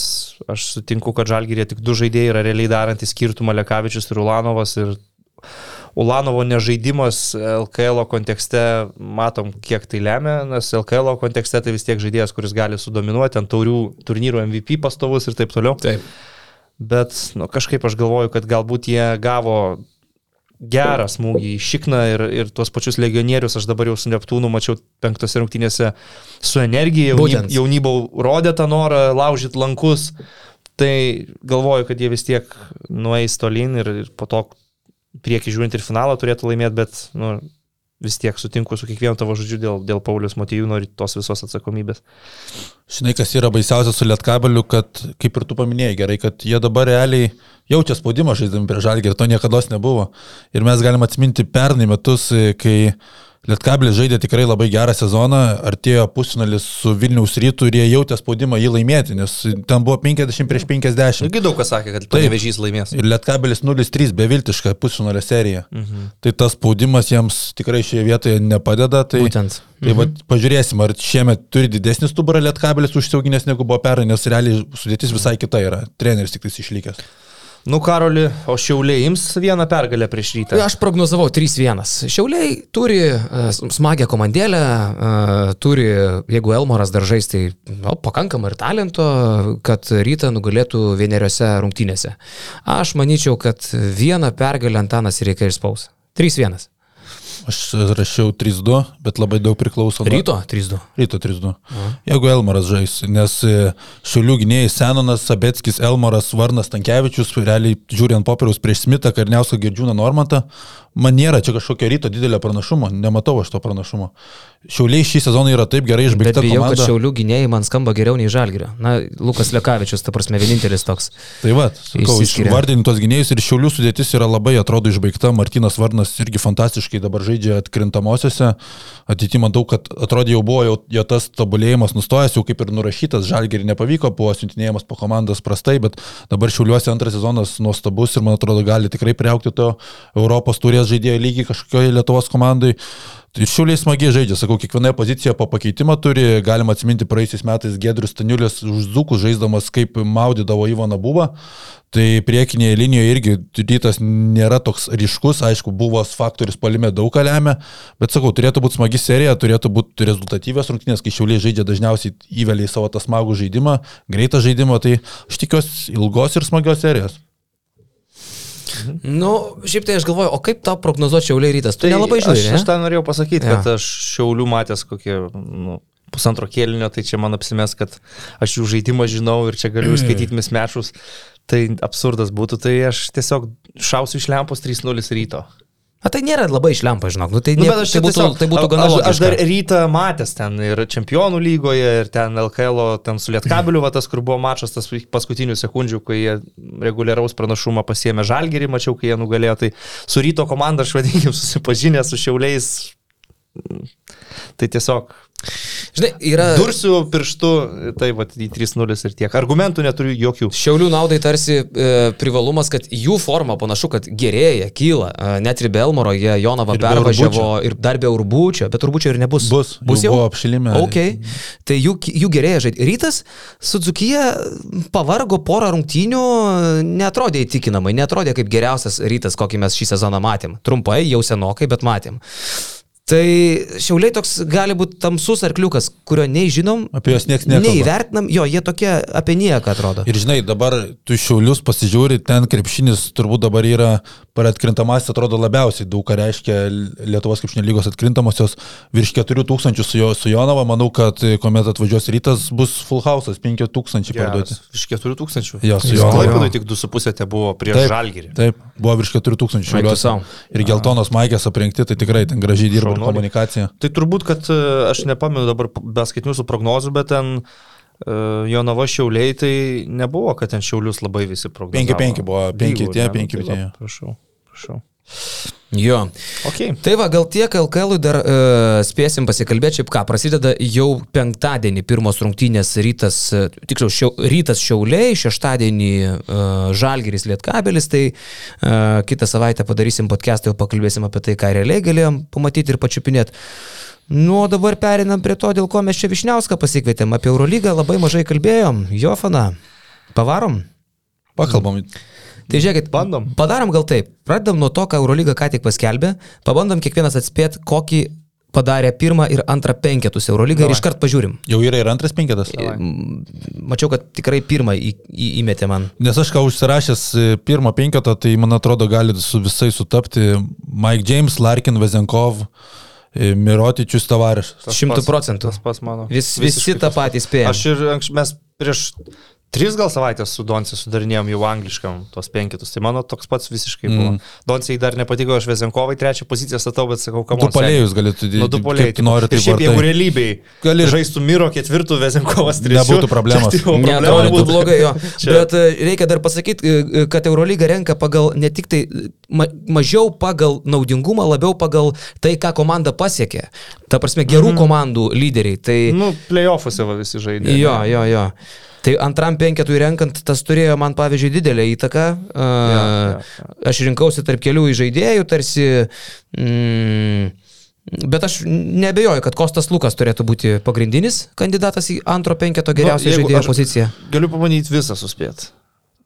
aš sutinku, kad Žalgirė tik du žaidėjai yra realiai darantys skirtumą Lekavičius ir Ulanovas ir Ulanovo nežaidimas LKL kontekste, matom, kiek tai lemia, nes LKL kontekste tai vis tiek žaidėjas, kuris gali sudominuoti ant taurių turnyrų MVP pastovus ir taip toliau. Taip. Bet nu, kažkaip aš galvoju, kad galbūt jie gavo gerą smūgį į šikną ir, ir tuos pačius legionierius aš dabar jau su Neptūnu mačiau penktose rungtynėse su energija, jauny, jaunyba rodė tą norą laužyti lankus. Tai galvoju, kad jie vis tiek nueis tolyn ir, ir po to prieki žiūrint ir finalą turėtų laimėti, bet nu, vis tiek sutinku su kiekvienu tavo žodžiu dėl, dėl Paulius Matijūno ir tos visos atsakomybės. Žinai, kas yra baisiausia su Lietkabeliu, kad, kaip ir tu paminėjai gerai, kad jie dabar realiai jaučia spaudimą žaidami prie žalgį ir to niekada nebuvo. Ir mes galim atsiminti pernai metus, kai Lietkabilis žaidė tikrai labai gerą sezoną, artėjo pusfinalis su Vilniaus rytų ir jie jautė spaudimą jį laimėti, nes ten buvo 50 prieš 50. Irgi daug kas sakė, kad Panevežys laimės. Ir Lietkabilis 0-3 beviltiška pusfinalio serija. Mhm. Tai tas spaudimas jiems tikrai šioje vietoje nepadeda. Tai, Būtent. Tai mhm. va, pažiūrėsim, ar šiemet turi didesnį stuburą Lietkabilis užsiauginęs negu buvo pernai, nes realiai sudėtis visai kita yra. Treneris tik tais išlikęs. Nu, Karoli, o Šiauliai ims vieną pergalę prieš rytą. Aš prognozavau 3-1. Šiauliai turi uh, smagią komandėlę, uh, turi, jeigu Elmoras dar žais, tai no, pakankamai ir talento, kad rytą nugalėtų vieneriose rungtynėse. Aš manyčiau, kad vieną pergalę Antanas reikia išspaus. 3-1. Aš rašiau 3-2, bet labai daug priklauso nuo... Ryto 3-2. Ryto 3-2. Jeigu Elmaras žais, nes e, šiulių gynėjai Senonas, Sabetskis, Elmaras, Varnas Tankievičius, realiai žiūrint popieriaus prieš Smitą, Karniauską, Girdžiūną, Normantą, man nėra čia kažkokio ryto didelio pranašumo, nematau aš to pranašumo. Šiauliai šį sezoną yra taip gerai Bet išbaigta bijau, kad komanda. šiaulių gynėjai man skamba geriau nei žalgerio. Na, Lukas Lekavičius, ta prasme, vienintelis toks. Tai va, sakau, Išsiskiria. išvardinti tos gynėjus ir šiaulių sudėtis yra labai, atrodo, išbaigta. Martinas Varnas irgi fantastiškai dabar žaidžia atkrintamosiose. Ateity matau, kad atrodė jau buvo jau, jo tas tobulėjimas nustojęs, jau kaip ir nurašytas, žalgerį nepavyko, buvo siuntinėjimas po komandas prastai, bet dabar šiauliuose antras sezonas nuostabus ir man atrodo gali tikrai priaukti to Europos turės žaidėjo lygį kažkokioje Lietuvos komandai. Šiuliai smagiai žaidžia, sakau, kiekvienoje pozicijoje po pakeitimą turi, galima atsiminti praeisiais metais Gedrius Staniulis už Zukų žaisdamas, kaip maudydavo Ivaną Bubą. Tai priekinėje linijoje irgi rytas nėra toks ryškus, aišku, buvo faktorius palime daug ką lemia, bet sakau, turėtų būti smagi serija, turėtų būti rezultatyvios rungtynės, kai šiauliai žaidžia dažniausiai įvelia į savo tą smagų žaidimą, greitą žaidimą, tai aš tikiuosi ilgos ir smagios serijos. Nu, šiaip tai aš galvoju, o kaip tau prognozuoti šiauliai rytas? Tu nelabai Tai aš, žiūri. aš tą norėjau pasakyti, Jo. kad aš šiaulių matęs kokie nu, pusantro kėlinio, tai čia man apsimės, kad aš jų žaidimą žinau ir čia galiu skaityti mismešus. Tai absurdas būtų, tai aš tiesiog šausiu iš lempos 3-0 ryto. A tai nėra labai išlempa, žinok. Nu, tai, Nu, bet aš tai, būtų, tiesiog- tai būtų gana aš, logiška. aš dar rytą matęs ten ir čempionų lygoje, ir ten LKL, ten su Lietkabiliu, va, tas, kur buvo mačas, tas paskutinių sekundžių, kai jie reguliaraus pranašumą pasiemė žalgerį, mačiau, kai jie nugalėjo, tai su ryto komanda, aš vadinkim, susipažinę su šiauliais. Tai tiesiog Žinai, yra... dursiu pirštu, tai va, į 3-0 ir tiek. Argumentų neturiu jokių. Šiaulių naudai tarsi e, privalumas, kad jų forma panašu, kad gerėja, kyla. E, net ir be Elmoro jie Jonavą pervažiavo ir dar be Urbučio, bet Urbučio ir nebus. Bus, bus jau buvo apšilimė. Ok, tai jų, jų gerėja žaidė. Rytas su Dzukyje pavargo porą rungtynių, netrodė įtikinamai, netrodė kaip geriausias rytas, kokį mes šį sezoną matėm. Trumpai, jau senokai, bet matėm. Tai šiauliai toks gali būti tamsus arkliukas, kurio nei žinom, Apie juos niekas nekalba. neįvertinam, jo, jie tokie apie nieką atrodo. Ir žinai, dabar tu šiaulius pasižiūri, ten krepšinis turbūt dabar yra per atkrintamasis, atrodo labiausiai daug ką reiškia Lietuvos krepšinio lygos atkrintamosios virš 4000 su, jo, su Jonava. Manau, kad kuomet atvažiuos rytas, bus full house'as, 5000 parduoti. Iš 4000. Jo, su Jis Jonava. Klaipėdui tik 2,5 te buvo prieš žalgerį. Taip, buvo virš 4000 Eik tu šiauliuose. Ir geltonos maikės aprengti, tai tikrai ten gražiai dirba ir Šaunuoliai. komunikacija. Tai turbūt, kad e, aš nepamenu dabar be skaitinių su prognozu, bet ten uh, Jonava šiauliai tai nebuvo, kad ten šiaulius labai visi prognozavo. 5-5 buvo, penki Lygų, tie, ne? Nu, penki tai tie. va, Prašau, prašau. Jo. Okay. Tai va, gal tiek LKL dar uh, spėsim pasikalbėti, šiaip ką, prasideda jau penktadienį pirmos rungtynės rytas, uh, tiksliau, šiau, rytas šiauliai, šeštadienį uh, žalgeris lietkabelis, tai uh, kitą savaitę padarysim podcastą, jau pakalbėsim apie tai, ką realiai galėjom pamatyti ir pačiupinėti. Nu, o dabar perinam prie to, dėl ko mes čia Višniauską pasikvietėm. Apie Eurolygą labai mažai kalbėjom. Jofana, pavarom? Pakalbam. Tai žiūrėkit, Bandom. Padarom gal taip. Pradedam nuo to, ką Eurolyga ką tik paskelbė. Pabandom kiekvienas atspėti, kokį padarė pirmą ir antrą penketus Eurolygą ir iškart pažiūrim. Jau yra ir antras penketas. Mm, Mačiau, kad tikrai pirmą į, į, įmetė man. Nes aš ką užsirašęs e, pirmą penketą, tai man atrodo gali su visai sutapti Mike James, Larkin, Vezenkov, e, Mirotičius Tavarišas. Šimtų procentų. Tas pats mano. Vis, visi tą patį spėjo. Aš ir anksčiau, mes prieš tris gal savaitės su Doncija sudarinėjom jau angliškam tos penketus, tai mano toks pats visiškai buvo. Mm. Mm. Doncijai dar nepatiko, aš Vezenkovai trečią poziciją statau, bet sakau, kam Tu palėjus galėtų Nu, du polėjai. kaip nori, tai šiaip jeigu realybėj Gali žaistų Miro ketvirtų, Vezenkovas trečių. Nebūtų problemos. Tai jau problema Neatrodytų būtų. blogai jo. Bet e, reikia dar pasakyti, e, kad Eurolyga renka pagal ne tik tai ma, mažiau pagal naudingumą, labiau pagal tai, ką komanda pasiekė. Ta prasme, gerų Mhm. komandų lyderiai. Tai Nu, playoffuose visi žaidė. Jo, jo, jo. Tai antram penketui renkant, tas turėjo man, pavyzdžiui, didelę įtaką. Jo, jo, jo. Aš rinkausi tarp kelių žaidėjų, tarsi... Mm, bet aš nebejoju, kad Kostas Lukas turėtų būti pagrindinis kandidatas į antro penketo geriausio jeigu žaidėjo aš- poziciją. Galiu pabandyti visą suspėti.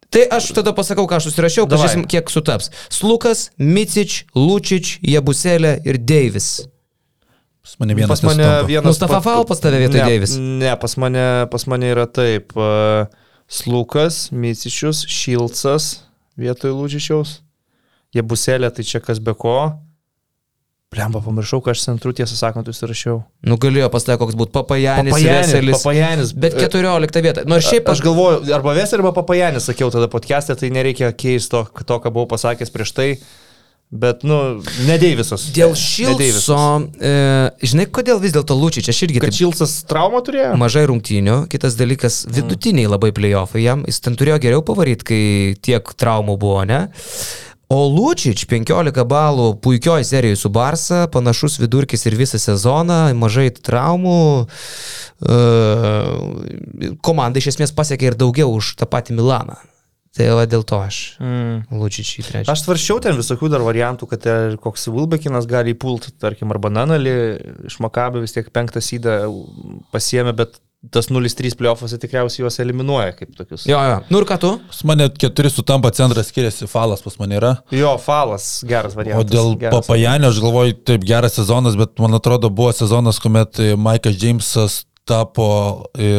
Tai aš tada pasakau, ką aš susirašiau, pažiūrėsim, kiek sutaps. Slukas, Micič, Lučič, Jabuselė ir Deivis. Pas mane vienas pas mane nesutampa. vienas. Mustafa Fal pas tave vietoj ne, Deivis. Ne, pas mane, pas mane yra taip. uh, Slukas, Micičius, Šilcas vietoj Lūčičiaus. Jie buselė, tai čia kas be ko. Blemba, pamiršau, ką aš centrų tiesą sakant užsirašiau. Nu, galėjo pastai koks būtų Papajanis, Veselis. Papajanis. Bet 14 vietą. Nors šiaip Aš galvoju, arba Veselis, arba Papajanis, sakiau tada podcast'e, tai nereikia keisti to, to, ką buvau pasakęs prieš tai. Bet, nu, nedėvisas. Dėl Šilso, e, žinai, kodėl vis dėlto Lūčič, aš irgi Kad taip Šilsas traumą turėjo? mažai rungtynių, kitas dalykas, vidutiniai labai playoffai jam, jis ten turėjo geriau pavaryti, kai tiek traumų buvo, ne? O Lūčič 15 balų puikioj serijoje su Barsa, panašus vidurkis ir visą sezoną, mažai traumų. E, komanda iš esmės pasiekė ir daugiau už tą patį Milaną. Tai va dėl to aš Mm. Lūčič į trečią. Aš svaršiau ten visokių dar variantų, kad ir koks Vilbekinas gali įpult, tarkim, arba Nanalį iš Makabio vis tiek penktą sydą pasiemė, bet tas 0-3 playoffuose tikriausiai juos eliminuoja kaip tokius. Jo, jo. Nu ir ką tu? Pas mane keturi sutampa centras skiriasi, falas pas mane yra. Jo, falas, geras O variantas. dėl geras. papajanio aš galvoju, taip geras sezonas, bet man atrodo buvo sezonas, kuomet e, Maikas Džeimsas tapo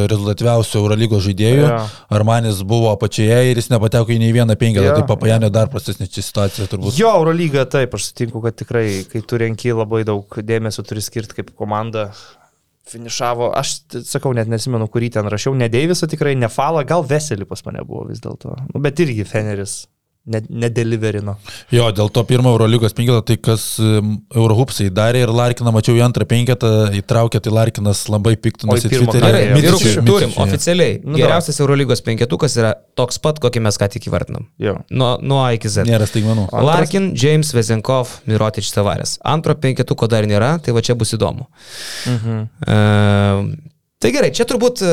rezultatyviausiu Eurolygos žaidėju. Jo. Armanis buvo apačioje ir jis nepateko į nei vieną penketą, Jo. tai papajanio dar prastesnė situacija turbūt. Jo, Eurolyga, taip, aš sutinku, kad tikrai, kai tu renki labai daug dėmesio, turi skirti kaip komanda. Finišavo, aš sakau, net nesimenu, kurį ten rašiau, ne Deivisą tikrai, ne Falą, gal Veselį pas mane buvo vis dėlto. Nu, bet irgi Feneris ne- nedeliverino. Jo, dėl to pirmo Eurolygos penketą, tai kas em, Eurohupsai darė ir Larkiną mačiau į antrą penketą, įtraukė, tai Larkinas labai piktinosi Gerai, Mitičiui, turim oficialiai. Nu, Geriausias Eurolygos penketukas yra toks pat, kokį mes ką tik įvardinam. Jo. Nuo, nuo A iki Z. Nėra staigmenų. Larkin, James, Vezenkov, Mirotič Savarės. Antro penketuko dar nėra, tai va čia bus įdomu. Mhm. E, tai gerai, čia turbūt e,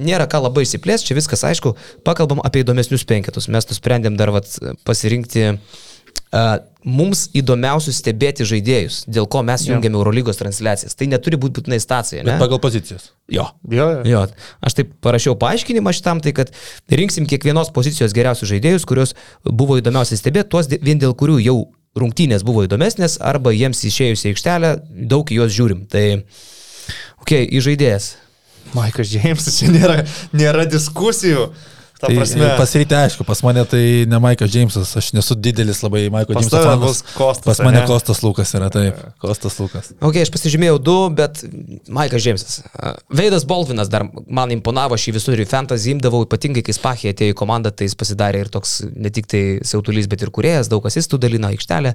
nėra ką labai išsiplės, čia viskas aišku. Pakalbam apie įdomesnius penketus. Mes nusprendėm dar vat, pasirinkti e, mums įdomiausius stebėti žaidėjus, dėl ko mes Jo. jungiame Eurolygos transliacijas. Tai neturi būti būtinai stacija, ne? Bet pagal pozicijas. Jo. Jo, jo. Jo, aš taip parašiau paaiškinimą šitam, tai kad rinksim kiekvienos pozicijos geriausius žaidėjus, kuriuos buvo įdomiausia stebėti, tuos vien dėl kurių jau rungtynės buvo įdomesnės, arba jiems išėjus į aikštelę daug į juos žiūrim. Tai, okei, okay, į žaidėjas. Maikas Džeimsas, čia nėra, nėra diskusijų. Ta Tai prasme, pasiryti aišku, pas mane tai ne Maikas Džeimsas, aš nesu didelis labai Maiko Pas Džeimso fanas. Kostas. Pas mane ane? Kostas Lukas yra, taip, Kostas Lukas. Ok, aš pasižymėjau du, bet Maikas Džeimsas. Veidas Bolvinas dar man imponavo, aš jį visur į fantasy imdavau, ypatingai kai Spachė atėjo į komandą, tai jis pasidarė ir toks ne tik tai siautulys, bet ir kuriejas, daug asistų dalino aikštelę.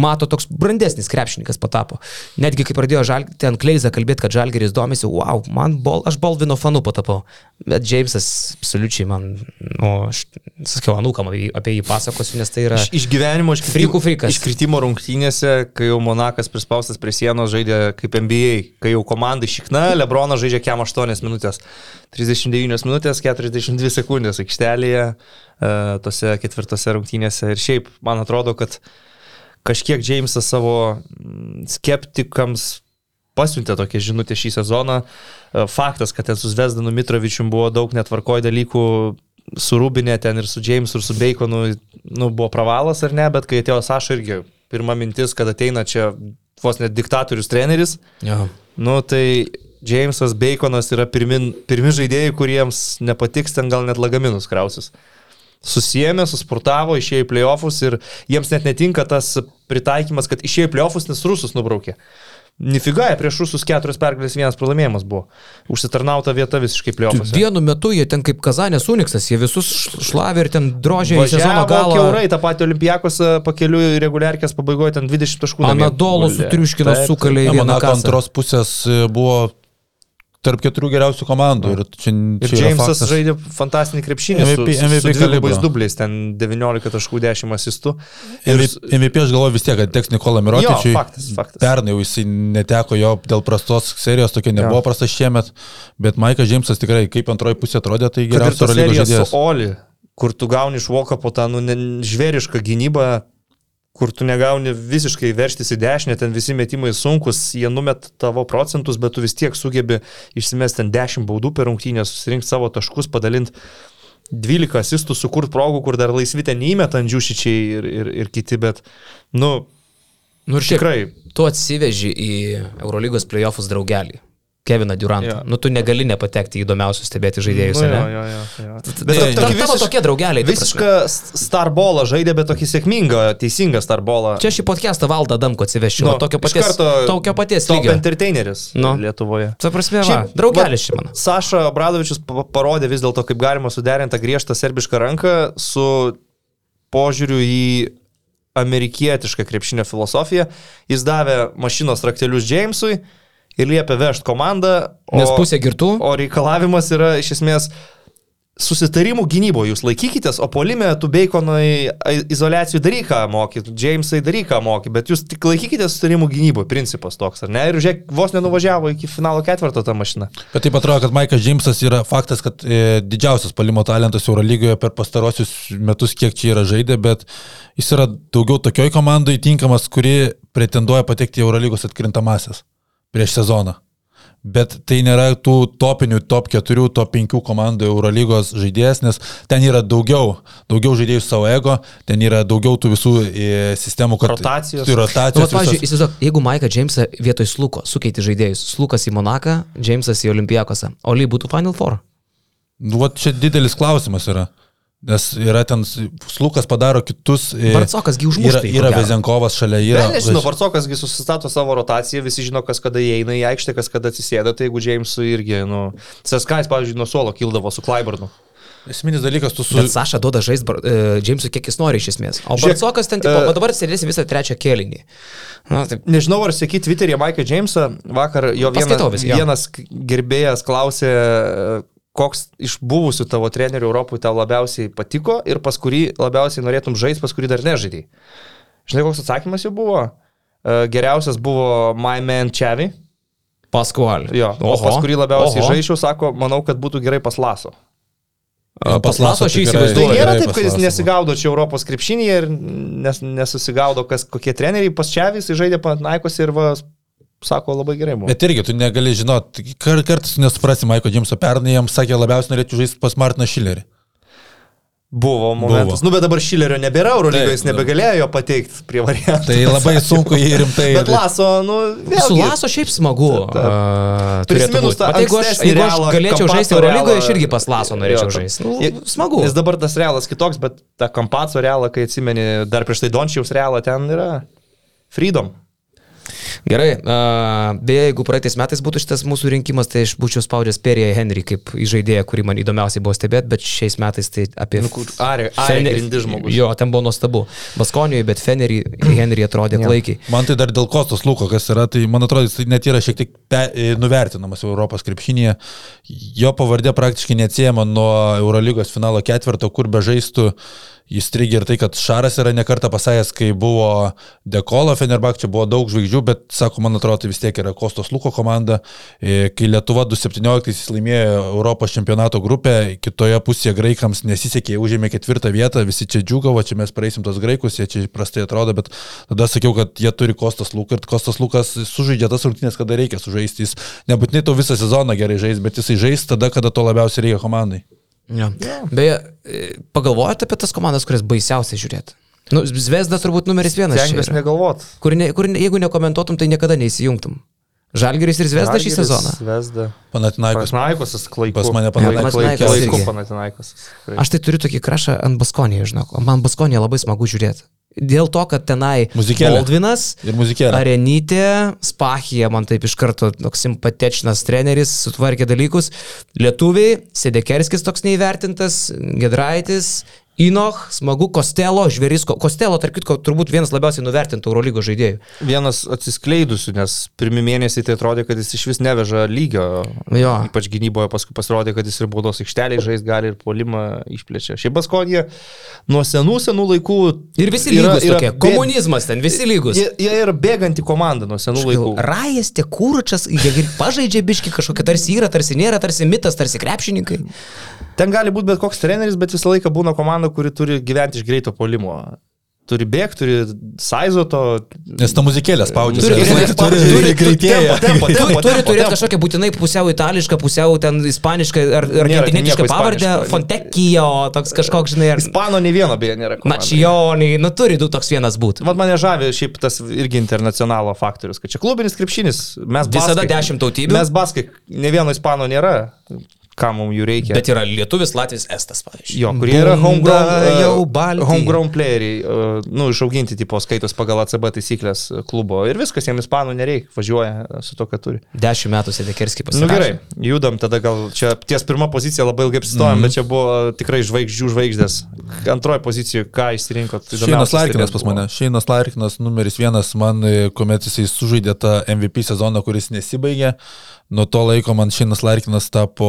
Mato, toks brandesnis krepšininkas patapo. Netgi kai pradėjo žal, ten Kleiza kalbėti, kad Žalgeris domisi, wow, man bol, aš Bolvino fanu patapau. Bet Džeimsas absoliučiai man, nu, aš sakiau, anūkam apie jį- pasakosiu, nes tai yra... Iš, iš gyvenimo, iš Frykų frikas. Iškritimo rungtynėse, kai jau Monakas prispaustas prie sienos žaidė kaip NBA, kai jau komandai šikna, Lebronas žaidžia kem 8 minutės. 39 minutės, 42 sekundės aikštelėje, e, tose ketvirtose rungtynėse. Ir šiaip, man atrodo, kad kažkiek Džeimsas savo mm, skeptikams pasiuntė tokią žinutę šį sezoną. E, Faktas, kad ten su Zvezdanu Mitrovičium buvo daug netvarkoj dalykų, su Rubinė ten ir su Jamesu ir su Baconu, nu, buvo pravalas ar ne, bet kai atėjo Saša irgi, pirma mintis, kad ateina čia vos net diktatorius treneris, Jo. nu tai Jamesas Baconas yra pirmin, pirmi žaidėjai, kuriems nepatiks ten gal net lagaminus krausis. Susijėmė, susportavo, išėjo į playoffus ir jiems net netinka tas pritaikymas, kad išėjo į playoffus, nes rusus nubraukė. Nifiga, prieš rusus keturios pergalės, vienas pralaimėjimas buvo. Užsitarnauta vieta visiškai playoffus. Vienu metu jie ten kaip Kazanės Uniksas, jie visus šlavė ir ten drožė į sezono galą. keurai, tą patį Olimpijakos pakeliu reguliarkės pabaigoje ten 20 taškų. guldė. sutriuškino Monako kasą. antros pusės e, buvo tarp keturių geriausių komandų. Ir, čia, Ir čia Džeimsas faktas. žaidė fantastinį krepšinį su, MVP su, su MVP dvigubais kalibro. dubliais, ten 19 taškų 10 asistų. Ir MVP, MVP aš galvoju vis tiek, kad teks Nikola jo, Mirotičiui. faktas, faktas. Pernai jisai neteko jo dėl prastos serijos, tokia nebuvo Jo. prasta šiemet, bet Maikas Džeimsas tikrai kaip antroji pusė atrodė, tai ir geriausias Eurolygos žaidėjas. su Oli, kur tu gauni iš Voka po tą nu, žvėrišką gynybą, kur tu negauni visiškai verštis į dešinę, ten visi metimai sunkus, jie numet tavo procentus, bet tu vis tiek sugebi išsimesti ten 10 baudų per rungtynę, susirinkti savo taškus, padalinti 12 asistų, sukurti progų, kur dar laisvi ten įmeta Andžiušičiai ir, ir, ir kiti, bet, nu, Nu ir šiaip, tikrai. tu atsiveži į Eurolygos playoffus draugelį. Keviną Durantą. Jo. Nu, tu negali nepatekti į įdomiausius stebėti žaidėjus, Nu, ne? jo, jo, jo, jo. Bet tokį tavo visiš- tokie draugeliai. Visišką starbolą žaidė, bet tokį sėkmingą, teisingą starbolą. Čia šį podcastą valdą Damko atsivešiu. Nu, tokio paties, karto tokio paties top lygio. entertaineris Nu. Lietuvoje. Ta prasme, va, draugelis mano. Saša Bradovičius pa- parodė vis dėlto, kaip galima suderinti tą griežtą serbišką ranką su požiūriu į amerikietišką krepšinio filosofiją. Jis davė mašinos raktelius Jamesui ir liepė vežti komandą. O, Nes pusė girtų. o reikalavimas yra iš esmės susitarimų gynyboje jūs laikykitės, o polime tu Baconai ai- izolacijų daryk ką moky, Jamesai daryk ką moky, bet jūs tik laikykitės susitarimų gynyboje, principas toks, ar ne? Ir žiūrėk, vos nenuvažiavo iki finalo ketvirto ta mašina. Bet taip atrodo, kad Maikas Džeimsas yra faktas, kad e, didžiausias palimo talentas Eurolygoje per pastarosius metus, kiek čia yra žaidė, bet jis yra daugiau tokioj komandai tinkamas, kuri pretenduoja patekti į Eurolygos atkrintamasis prieš sezoną. Bet tai nėra tų topinių, top 4, top 5 komandų Eurolygos žaidėjas, nes ten yra daugiau, daugiau žaidėjų savo ego, ten yra daugiau tų visų e, sistemų, kad... Rotacijos. Tai Nu, rotacijos. vat, pavyzdžiui, visas. įsivaizduok, jeigu Maiką Jamesą vietoj Sluko sukeiti žaidėjus, Slukas į Monaką, Jamesas į Olimpijakosą, Oli būtų Final Four. Nu, vat čia didelis klausimas yra. Nes yra ten, Slukas padaro kitus. e, Barcokas gi Yra, ko yra. Vezenkovas šalia, yra. Ne, nežinau, Varcokas susistato savo rotaciją, visi žino, kas kada įeina į aikštę, kas kada atsisėda, tai jeigu Jamesui irgi, nu, Seskais, pavyzdžiui, nuo suolo kildavo su Klaibarnu. Esminis dalykas, tu su... Bet Saša duoda žaisti uh, Jamesui kiek jis nori iš esmės. O Barcokas ten, tipo, e, uh, dabar sėdėsi visą trečią kėlinį. Na, taip, Nežinau, ar sėki Twitter'e Maiką Jamesą, vakar jo vienas, vienas gerbėjas klausė, e, koks iš buvusių tavo trenerių Europoje tau labiausiai patiko ir pas kurį labiausiai norėtum žaisti, pas kurį dar nežaidai. Žinai, koks atsakymas jau buvo? E, Geriausias buvo My Man Čevi. Paskual. Jo, o pas kurį labiausiai žaičiau, sako, manau, kad būtų gerai pas Laso. Pas Laso aš tikrai- Tai įsivaizduoju. nėra taip, kad jis nesigaudo čia Europos krepšinėje ir nes, nesusigaudo, kas, kokie treneriai pas Čevis, jis žaidė Panaikos ir va, sako, labai gerai buvo. Bet irgi tu negali žinoti, kar, kartais nesuprasi Maiko Džimso pernai, jam sakė, labiausiai norėčiau žaisti pas Martiną Šilerį. Buvo momentas. Buvo. Nu, bet dabar Šilerio nebėra, Eurolygoje jis nebegalėjo jo pateikti prie variantų. Tai labai sunku jį rimtai. Bet Laso, nu, Su vėlgi. Laso šiaip smagu. Prisiminus tą jeigu aš, jeigu aš galėčiau žaisti Eurolygoje, aš irgi pas Laso norėčiau Jo, žaisti. Nu, smagu. Nes dabar tas realas kitoks, bet tą Kampaco realą, kai atsimeni, dar prieš tai Dončiaus realą, ten yra Freedom. Gerai, uh, beje, jeigu praeitais metais būtų šitas mūsų rinkimas, tai aš būčiau spaudęs Perėje Henry kaip žaidėją, kurį man įdomiausiai buvo stebėti, bet šiais metais tai apie... Nu, kur Arė- Arė grindi žmogus. Jo, ten buvo nuostabu. Baskonijoje, bet Fenerį, Henry atrodė klaikiai. Man tai dar dėl Kostos Luko, kas yra, tai man atrodo, jis net yra šiek tiek pe, e, nuvertinamas Europos krepšinėje. Jo pavardė praktiškai neatsiejama nuo Eurolygos finalo ketvirto, kur be žaistų. Jis trigė ir tai, kad Šaras yra nekarta pasakęs, kai buvo Dekolo Fenerbak, čia buvo daug žvaigždžių, bet, sako, man atrodo, tai vis tiek yra Kostos Luko komanda. E, Kai Lietuva 2017 jis laimėjo Europos čempionato grupę, kitoje pusėje graikams nesisekė, užėmė ketvirtą vietą, visi čia džiugavo, čia mes praeisim tos graikus, jie čia prastai atrodo, bet tada sakiau, kad jie turi Kostas Luką ir Kostas Lukas sužaidžia tas rungtynės, kada reikia sužaisti. Jis nebūtinai to visą sezoną gerai žais, bet jisai žais tada, kada to labiausiai reikia komandai. Jo. Beje, e, pagalvojate apie tas komandas, kurias baisiausiai žiūrėti? Nu, Zvezda turbūt numeris vienas. Stengiuosi negalvot. Kur, ne, kur jeigu nekomentuotum, tai niekada neįsijungtum. Žalgeris ir Zvezda šį Žalgiris, sezoną. Zvezda. Panatinaikos. Panaikosas klaiku. Pas mane Panaikosas. Aš tai turiu tokį krašą ant Baskonėje, žinok. Man Baskonėje labai smagu žiūrėti. Dėl to, kad tenai Muzikėlė. Baldvinas. Arenytė, Spachija, man taip iš karto toks simpatečnas treneris, sutvarkė dalykus. Lietuviai, Sedekerskis toks neįvertintas, Gedraitis, Inoch, smagu, Kostelo, žvėris, Ko- Kostelo, tarp kitko, turbūt vienas labiausiai nuvertintų Eurolygos žaidėjų. Vienas atsiskleidusių, nes pirmie mėnesiai tai atrodė, kad jis iš vis neveža lygio. Jo. Ypač gynyboje paskui pasirodė, kad jis ir baudos aikšteliai žais gali ir polimą išplečia. Šiaip Baskonija nuo senų, senų laikų. Ir visi lygus tokie. Komunizmas ten, visi lygus. Jie, jie yra bėganti komanda nuo senų laikų. Rajas, tie kūručas, jie ir pažaidžia biški kažkokia tarsi yra, tarsi nėra, tarsi mitas, tarsi krepšininkai. Ten gali būti bet koks treneris, bet visą laiką būna komanda, kuri turi gyventi iš greito polimo. turi bėgti, turi saizo to. Nes ta muzikėlė spaudžia. Turi- Turi, turi- turi, turi- turi Turi, turi turėti tempo. kažkokią būtinai pusiau itališką, pusiau ten ispanišką ar argentinietišką pavardę. Fontekijo, toks kažkoks, žinai, ar Ispano nei vieno beje nėra. Načijonai, nu turi du toks vienas būti. Vat mane žavi šiaip tas irgi internacionalo faktorius, kad čia klubinis krepšinis. Mes Visada baskai- dešimt tautybių. Mes baskai, ne vieno ispano nėra, kam mums jų reikia. Bet yra lietuvis, latvis, estas, pavyzdžiui. Jo, kurie yra Bunda homegrown, uh, jau balti. homegrown playeriai, uh, nu, išauginti, tipo, skaitos pagal ACB taisyklės uh, klubo. Ir viskas, jiems ispanų nereikia, važiuoja su to, ką turi. Dešimt metų Sedekerskį Na pasirašė. nu, gerai, judam tada gal čia ties pirma pozicija labai ilgai apsistojom, mm -hmm. bet čia buvo tikrai žvaigždžių žvaigždės. Antroji pozicija, ką išsirinkot? Šeinas Įdomiausias Larkinas pas mane. Šeinas Larkinas numeris vienas man, e, kuomet jisai sužaidė tą MVP sezoną, kuris nesibaigė. Nuo to laiko man Šeinas Larkinas tapo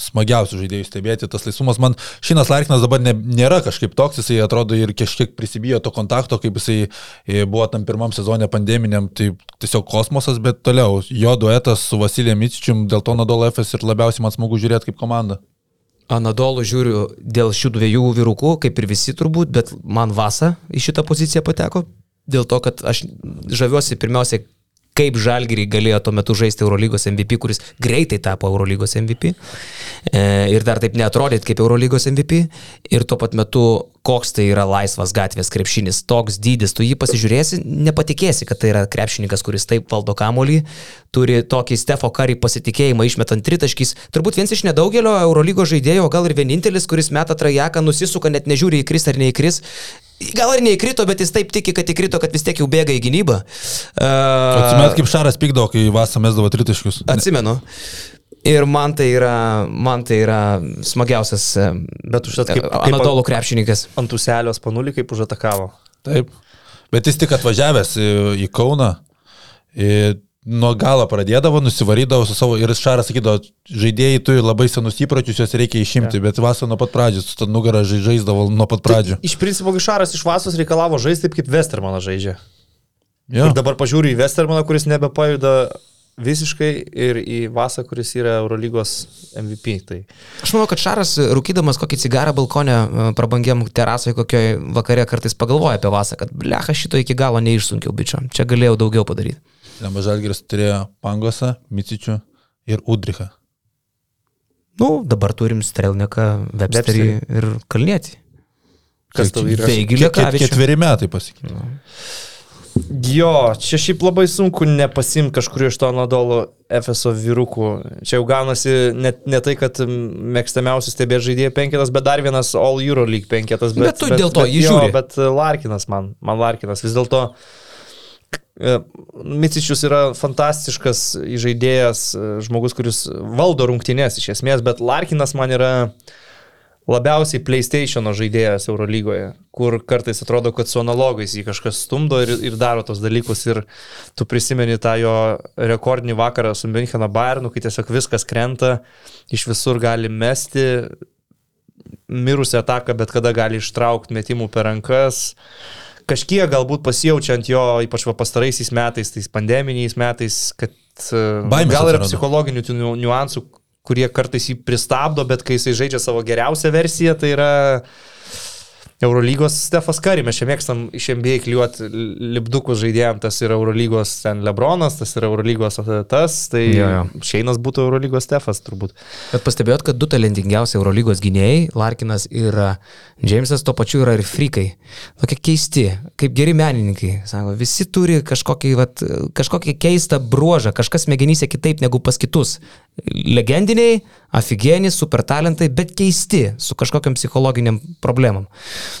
smagiausių žaidėjų stebėti. Tas laisvumas man, Šeinas Larkinas dabar ne, nėra kažkaip toks, jisai atrodo ir kažkiek prisibijo to kontakto, kaip jisai e, buvo tam pirmam sezonė pandeminiam, tai tiesiog kosmosas, bet toliau jo duetas su Vasilija Micičium, dėl to Nadol FS ir labiausiai man smagu žiūrėti kaip komanda. Anadolų žiūriu dėl šių dviejų vyrukų, kaip ir visi turbūt, bet man Vasa į šitą poziciją pateko. Dėl to, kad aš žaviuosi pirmiausia, kaip Žalgiriai galėjo tuo metu žaisti Eurolygos MVP, kuris greitai tapo Eurolygos MVP. E, ir dar taip neatrodyti kaip Eurolygos MVP. Ir tuo pat metu, koks tai yra laisvas gatvės krepšinis, toks dydis, tu jį pasižiūrėsi, nepatikėsi, kad tai yra krepšininkas, kuris taip valdo kamolį, turi tokį Stefo Karį pasitikėjimą išmetant tritaškis. Turbūt vienas iš nedaugelio Eurolygos žaidėjų, o gal ir vienintelis, kuris meta trajeką, nusisuka, net nežiūri įkris ar neįkris. Gal ir neįkrito, bet jis taip tiki, kad įkrito, kad vis tiek jau bėga į gynybą. Uh, Atsimet kaip Šaras pykdavo, kai Vasa mesdavo tritaškius. Atsimenu. Ir man tai yra, man tai yra smagiausias e, Bet užtat kaip- kaip- Anadolų krepšininkas. Ant uselio spanulį kaip užatakavo. Taip. Bet jis tik atvažiavęs į, į Kauną, į, nuo galo pradėdavo, nusivarydavo su savo ir Šaras sakydavo, žaidėjai turi labai senus įpročius, juos reikia išimti, ja. bet Vasa nuo pat pradžių, su tą nugarą žai- žaisdavo nuo pat pradžių. Iš principo, Gišaras iš Vasos reikalavo žaisti taip, kaip Westermanas žaidžia. Jo. Ir dabar pažiūriu į Westermaną, kuris nebepajuda visiškai ir į Vasą, kuris yra Eurolygos MVP. Tai Aš manau, kad Šaras, rūkydamas kokį cigarą balkonę, e, prabangiam terasoje kokioj vakare kartais pagalvoja apie vasą, kad blecha šito iki galo neišsunkiau bičio. Čia galėjau daugiau padaryti. Lemažalgeris turėjo Pangosą, Micičių ir Udrichą. Nu, dabar turim Strelniką, Websterį ir Kalnietį. kas tau yra? Taigi. Ketveri metai pasikeitė. Jo, čia šiaip labai sunku nepasimti kažkurio iš to Nadolo FSO vyrukų. Čia jau gaunasi net ne tai, kad mėgstamiausias stebė žaidėjų penketas, bet dar vienas All Euro League penketas. Bet tu dėl to jį jo, žiūri. Bet e, Larkinas man, man Larkinas vis dėlto. e, Micičius yra fantastiškas žaidėjas, e, žmogus, kuris valdo rungtynės iš esmės, bet Larkinas man yra labiausiai PlayStation žaidėjas Eurolygoje, kur kartais atrodo, kad su analogais jį kažkas stumdo ir, ir daro tos dalykus ir tu prisimeni tą jo rekordinį vakarą su Müncheno Bayernu, kai tiesiog viskas krenta, iš visur gali mesti, mirusią ataką, bet kada gali ištraukti metimų per rankas. Kažkiek galbūt pasijaučiant jo, ypač pastaraisiais metais, tais pandeminiais metais, kad e, Baimės gal yra psichologinių niuansų, kurie kartais jį pristabdo, bet kai jisai žaidžia savo geriausią versiją, tai yra Eurolygos Stefas Kari, mes čia mėgstam iš NBA kliuoti lipdukus žaidėjams, tas yra Eurolygos ten Lebronas, tas yra Eurolygos tas, tai Jo, jo. Šeinas būtų Eurolygos Stefas turbūt. Bet pastebėjot, kad du talentingiausi Eurolygos gynėjai, Larkinas ir e, Džeimsas, tuo pačiu yra ir frikai. Tokie keisti, kaip geri menininkai. Sako, visi turi kažkokį, vat, kažkokį keistą bruožą, kažkas smegenyse kitaip negu pas kitus. Legendiniai, aфиgenį, super talentai, bet keisti, su kažkokiam psichologiniam problemam.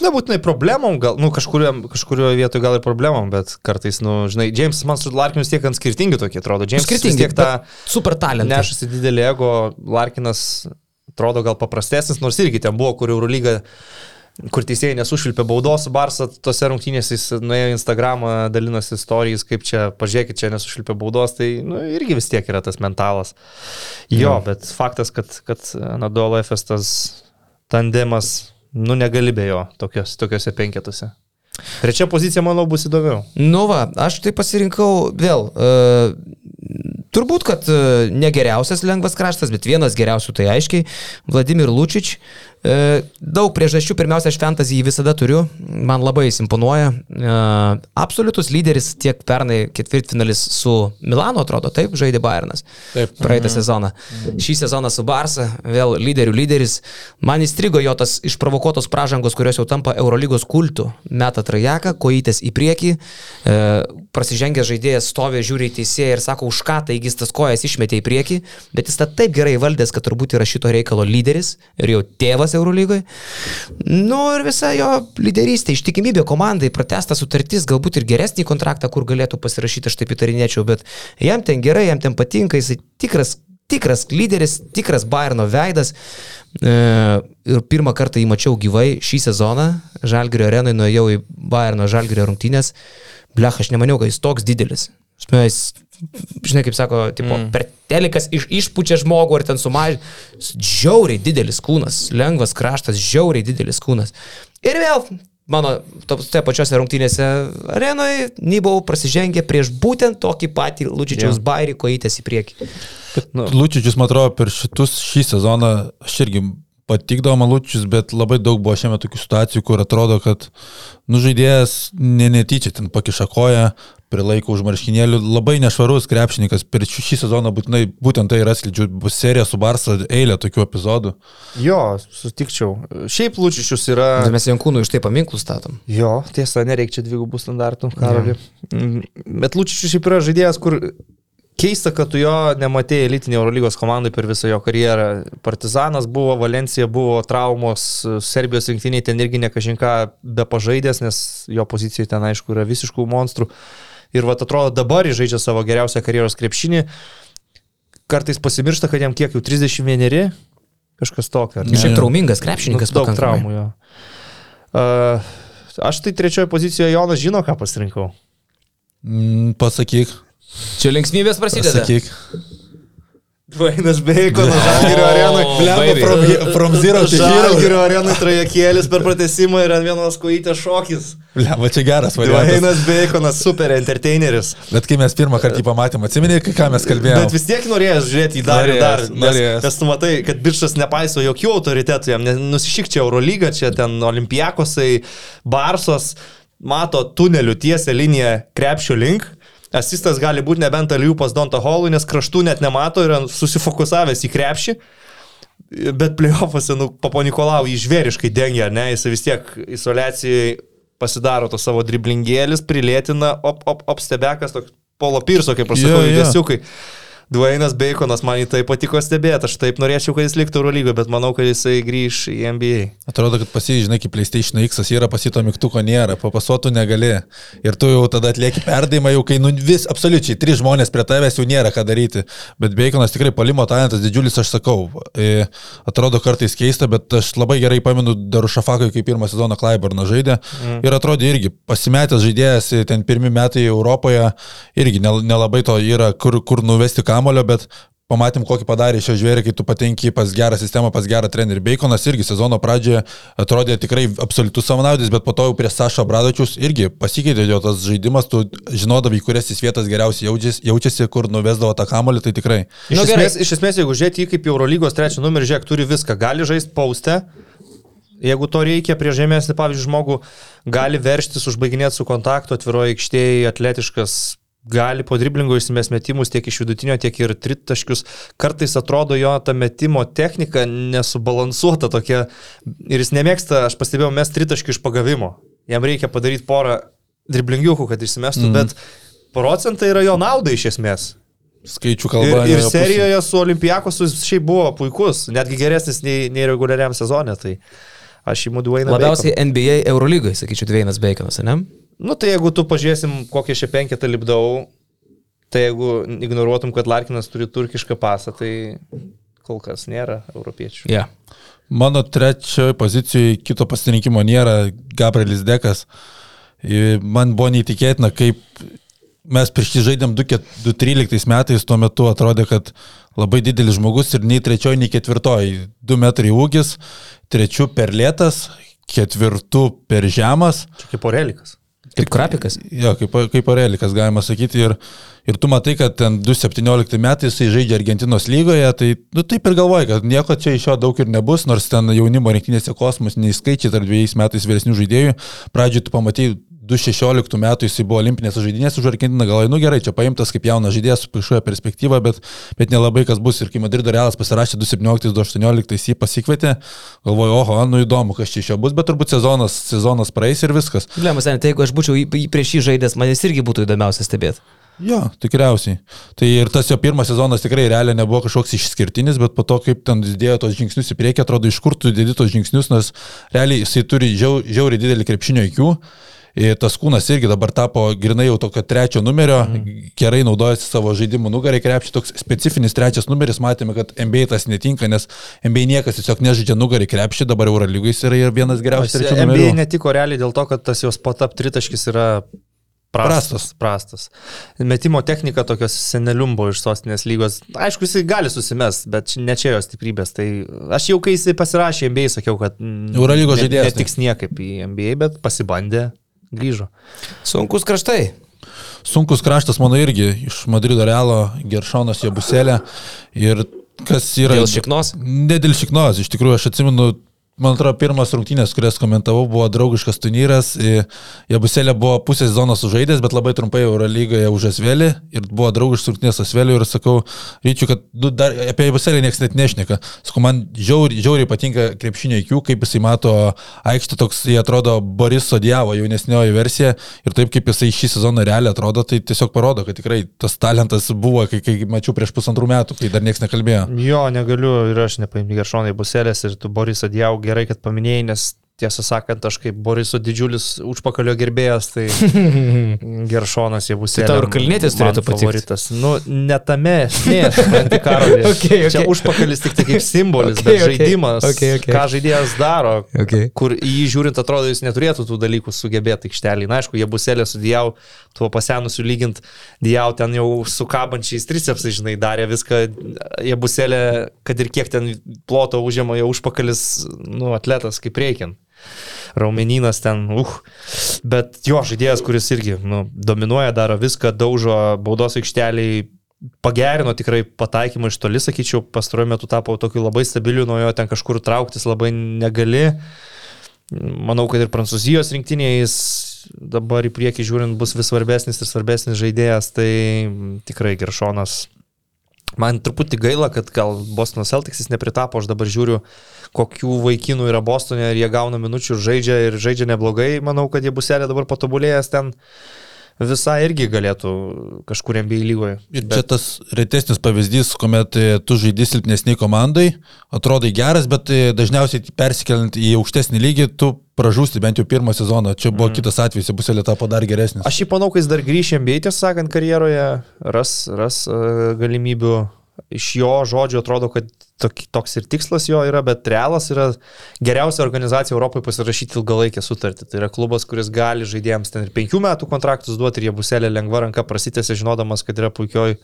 Nebūtinai problemom, gal, nu, kažkurioje kažkurio vietoje gal ir problemom, bet kartais, nu, žinai, Džeimsas man su Larkinu tiek ant skirtingi tokie atrodo. Vis Skirtingi, tiek tą super talentai. nešasi didelį ego, Larkinas atrodo gal paprastesnis, nors irgi ten buvo, kur Eurolyga kur teisėjai nesušvilpė baudos su Barsa, tose rungtynėse jis nuėjo Instagramą, dalinosi istorijas, kaip čia, pažiūrėkit, čia nesušvilpė baudos, tai nu, irgi vis tiek yra tas mentalas. Jo, Jo. bet faktas, kad, kad Nadolo FS tas tandemas, nu negali be jo tokios, tokiuose penketuose. Trečia pozicija, manau, bus įdomiau. Nu va, aš tai pasirinkau vėl. Uh, turbūt, kad uh, ne geriausias lengvas kraštas, bet vienas geriausių tai aiškiai. Vladimir Lučič. E, daug priežasčių, pirmiausia, aš fantasy jį visada turiu, man labai jis imponuoja. E, absoliutus lyderis tiek pernai ketvirtfinalis su Milano, atrodo, taip, žaidė Bayernas. Taip. Praeitą mhm. sezoną. Šį sezoną su Barsa, vėl lyderių lyderis. Man įstrigo jo tas išprovokuotos pražangos, kurios jau tampa Eurolygos kultų. Meta trajeką, kojytės į priekį, e, prasižengęs žaidėjas stovi, žiūri į teisėją ir sako, už ką taigi jis tas kojas išmetė į priekį, bet jis tą taip gerai valdęs, kad turbūt yra šito reikalo lyderis ir jau tėvas Eurolygoje. Nu ir visa jo lyderystė, ištikimybė komandai, pratesta sutartis, galbūt ir geresnį kontraktą, kur galėtų pasirašyti, aš taip įtarinėčiau, bet jam ten gerai, jam ten patinka, jis tikras tikras lyderis, tikras Bayerno veidas. E, ir pirmą kartą jį mačiau gyvai šį sezoną. Žalgirio arenui nuėjau į Bayerno Žalgirio rungtynės. Blech, aš nemaniau, kad jis toks didelis. Jis, žinai, kaip sako, tipo, mm. per telikas iš, išpučia žmogų ar ten sumažina. Žiauriai didelis kūnas, lengvas kraštas, žiauriai didelis kūnas. Ir vėl mano toje pačiose rungtynėse arenoje Nybau prasižengė prieš būtent tokį patį Lučičiaus yeah. bairį, kojytės į priekį. Nu. Lučičius, man atrodo, per šitus šį sezoną aš irgi patikdavo man Lučius, bet labai daug buvo šiame tokių situacijų, kur atrodo, kad nužaidėjas ne netyčia ten pakiša koją, prilaiko už marškinėlių, labai nešvarus krepšininkas, per šį sezoną būtinai būtent tai yra slidžių, bus serija su Barsa, eilė tokių epizodų. Jo, sutikčiau. Šiaip Lučičius yra... Bet mes Jankūnų iš tai paminklų statom. Jo, tiesa, nereikia čia dvigubų standartų, karali. Mm, bet Lučičius šiaip yra žaidėjas, kur Keista, kad tu jo nematėjai elitinį Eurolygos komandai per visą jo karjerą. Partizanas buvo, Valencija buvo traumos, Serbijos rinktiniai ten irgi nekažinką be pažaidęs, nes jo pozicijoje ten aišku yra visiškų monstrų. Ir va, atrodo, dabar jis žaidžia savo geriausią karjeros krepšinį. Kartais pasimiršta, kad jam kiek jau 31, kažkas tokio. Šiaip traumingas krepšininkas, nu, daug traumų jo. Uh, aš tai trečioje pozicijoje Jonas žino, ką pasirinkau. Mm, pasakyk. Čia linksmybės prasideda. Sakyk. Dvainas Beikonas, Žalgirio arenui. Blemba from, from zero to hero. Žalgirio arenui trajekėlis per pratesimą ir ant vienos kojytės šokis. Blemba, čia geras variantas. Dvainas Beikonas, super entertaineris. Bet kai mes pirmą kartą jį pamatėm, atsimeni, ką mes kalbėjome. Bet vis tiek norėjęs žiūrėti į dar ir dar. Nes, nes tu matai, kad biržas nepaiso jokių autoritetų, jam nusišyk čia Eurolyga, čia ten Olimpijakosai, Barsos, mato tunelių tiesią liniją krepšio link Asistas gali būti nebent alijų pas Donta Holui, nes kraštų net nemato ir susifokusavęs į krepšį. Bet playoffuose, nu, papo Nikolau jį žvėriškai dengia, ne, jis vis tiek izolacijai pasidaro to savo driblingėlis, prilėtina, op, op, op, stebekas, toks polo pirso, kaip aš sakau, yeah, judesiukai. Yeah. Dvainas Baconas man į tai patiko stebėti, aš taip norėčiau, kad jis liktų Eurolygoje, bet manau, kad jisai grįž į NBA. Atrodo, kad pasižinai, kaip PlayStation X yra pasito mygtuko nėra, papasuotų negali. Ir tu jau tada atlieki perdavimą, jau kai nu, vis absoliučiai trys žmonės prie tavęs jau nėra ką daryti. Bet Baconas tikrai palimo talentas didžiulis, aš sakau. E, atrodo kartais keista, bet aš labai gerai pamenu Darušafakai, kai pirmą sezoną Klaiburną žaidė. Mm. Ir atrodė irgi pasimetęs žaidėjas, ten pirmi metai Europoje, irgi nelabai to yra, kur, kur nuvesti ką kamulio, bet pamatėm, kokį padarė šio žvėrį, kai tu patenki pas gerą sistemą, pas gerą trenerį. Baconas irgi sezono pradžioje atrodė tikrai absoliutus savanaudis, bet po to jau prie Sašo Bradočius irgi pasikeitė jo tas žaidimas, tu žinodavai, kurias jis vietas geriausiai jaučiasi, jaučiasi kur nuvesdavo tą kamolį, tai tikrai. Iš, nu, esmės, iš esmės, jeigu žiūrėti kaip Eurolygos trečią numerį, žiūrėk, turi viską, gali žaisti paustę. Jeigu to reikia, prie žemesnį, pavyzdžiui, žmogų gali verštis, užbaiginėti su kontaktu, atviroje aikštėje, atletiškas, gali po driblingo išsimės metimus tiek iš vidutinio, tiek ir tritaškius. Kartais atrodo jo ta metimo technika nesubalansuota tokia ir jis nemėgsta, aš pastebėjau, mes tritaškių iš pagavimo. Jam reikia padaryti porą driblingiukų, kad išsimestų, mm. bet procentai yra jo naudai iš esmės. Skaičių kalba. Ir, ir serijoje su Olimpijakosu šiaip buvo puikus, netgi geresnis nei, nei reguliariam sezonė. Tai aš įimu Dwayne. Labiausiai Bacon. NBA Eurolygoje, sakyčiau, Dwayne'as Baconas, ne? Nu tai jeigu tu pažiūrėsim, kokią šią penketą lipdau, tai jeigu ignoruotum, kad Larkinas turi turkišką pasą, tai kol kas nėra europiečių. Yeah. Mano trečioje pozicijoje kito pasirinkimo nėra Gabrielis Dekas. Man buvo neįtikėtina, kaip mes prieš jį žaidėm 2013 metais, tuo metu atrodė, kad labai didelis žmogus ir nei trečioji, nei ketvirtoji. 2 metrai ūgis, trečių per lėtas, ketvirtų per žemas. Čia kaip orelikas. Kaip krapikas? Jo, kaip, kaip orelikas galima sakyti. Ir, ir tu matai, kad ten 2017 metais jisai žaidžia Argentinos lygoje, tai nu, taip ir galvoji, kad nieko čia iš jo daug ir nebus, nors ten jaunimo rinktinėse kosmosiniai skaičiai tarp dviejais metais vyresnių žaidėjų. Pradžioje tu pamatai 2016 metų jisai buvo olimpinės žaidynės už Argentiną, galvoju, nu gerai, čia paimtas kaip jaunas žaidėjas su priešuoja perspektyva, bet, bet nelabai kas bus. Ir kai Madrido Realas pasirašė 2017-2018, jį pasikvietė, galvoju, oho, nu įdomu, kas čia iš jo bus, bet turbūt sezonas, sezonas praeis ir viskas. Blemas, tai jeigu aš būčiau prieš jį žaidęs, man jis irgi būtų įdomiausia stebėti. Jo, tikriausiai. Tai ir tas jo pirmas sezonas tikrai realiai nebuvo kažkoks išskirtinis, bet po to, kaip ten dėjo tos žingsnius į priekį, atrodo, iš kur tu dėdi tos žingsnius, nes realiai jisai turi žiau, žiauriai didelį krepšinio įkių. Ir tas kūnas irgi dabar tapo grinai jau tokio trečio numerio, mm. gerai naudojasi savo žaidimų nugarai krepšį, toks specifinis trečias numeris, matėme, kad NBA tas netinka, nes NBA niekas tiesiog nežaidžia nugarai krepšį, dabar Eurolygais yra vienas geriausias trečias numeris. NBA netiko realiai dėl to, kad tas jos patap tritaškis yra Prastas. Prastas. Metimo technika tokios seneliumbo iš sostinės lygos. Aišku, jisai gali susimest, bet ne čia jo stiprybės. Tai aš jau kai jisai pasirašė NBA, sakiau, kad Eurolygos žaidėjas. Netiks niekaip į NBA, bet pasibandė, grįžo. Sunkus kraštai. Sunkus kraštas mano irgi iš Madrido Realo, Geršonas Jabuselė. Ir kas yra... Dėl šiknos? Ne dėl šiknos, iš tikrųjų aš atsimenu Man atrodo, pirmas rungtynės, kurias komentavau, buvo draugiškas turnyras. Jabuselė buvo pusę sezono sužaidęs, bet labai trumpai Eurolygoje už Asvelį ir buvo draugiškas rungtynės Asvelį ir sakau, ryčiu, kad nu, dar, apie Jabuselį niekas net nešneka. Sakau, man žiauriai, žiauriai patinka krepšinio IQ, kaip jisai mato aikštę, toks, jie atrodo, Boris Sodijavo jaunesnioji versija ir taip kaip jisai šį sezoną realiai atrodo, tai tiesiog parodo, kad tikrai tas talentas buvo, kai, kai mačiau prieš pusantrų metų, kai dar niekas nekalbėjo. Jo, negaliu ir aš nepaimti Geršonai Buselės ir tu Boris Sodijavo gerai, kad paminėjai, nes tiesą sakant, aš kaip Boriso didžiulis užpakalio gerbėjas, tai Geršonas jau bus. Tai tau ir kalnėtis turėtų favoritas. Nu, ne tame esmė, supranti, karalius. okay, okay. Čia užpakalis tik tai kaip simbolis, okay, bet okay. žaidimas, okay, okay. ką žaidėjas daro, okay. kur į jį žiūrint atrodo, jis neturėtų tų dalykų sugebėti aikštelį. Na, aišku, jie buselė su Dijau, tuo pasenusiu lygint, Dijau ten jau su kabančiais tricepsai, žinai, darė viską, jie buselė, kad ir kiek ten ploto užėmė, jau užpakalis, nu, atletas kaip reikiant raumenynas ten, uh. Bet jo žaidėjas, kuris irgi nu, dominuoja, daro viską, daužo baudos aikšteliai, pagerino tikrai pataikymą iš toli, sakyčiau, pastaruoju metu tapo tokiu labai stabiliu, nuo jo ten kažkur trauktis labai negali. Manau, kad ir prancūzijos rinktinėje jis dabar į priekį žiūrint bus vis svarbesnis ir svarbesnis žaidėjas, tai tikrai Geršonas. Man truputį gaila, kad gal Bostono Celtics jis nepritapo, aš dabar žiūriu kokių vaikinų yra Bostone ir jie gauna minučių ir žaidžia ir žaidžia neblogai. Manau, kad jie buselė dabar patobulėjęs ten visai irgi galėtų kažkur MBA lygoje. Ir bet... čia tas retesnis pavyzdys, kuomet e, tu žaidži silpnesniai komandai, atrodai geras, bet e, dažniausiai persikeliant į aukštesnį lygį, tu pražūsti bent jau pirmą sezoną. Čia buvo mm. kitas atvejis, buselė tapo dar geresnis. Aš jį manau, kad jis dar grįš MBA, tiesą sakant, karjeroje, ras, ras uh, galimybių iš jo žodžio atrodo, kad toks ir tikslas jo yra, bet realas yra geriausia organizacija Europoje pasirašyti ilgalaikę sutartį. Tai yra klubas, kuris gali žaidėjams ten ir penkių metų kontraktus duoti ir jie buselė lengva ranka prasitėsi, žinodamas, kad yra puikioj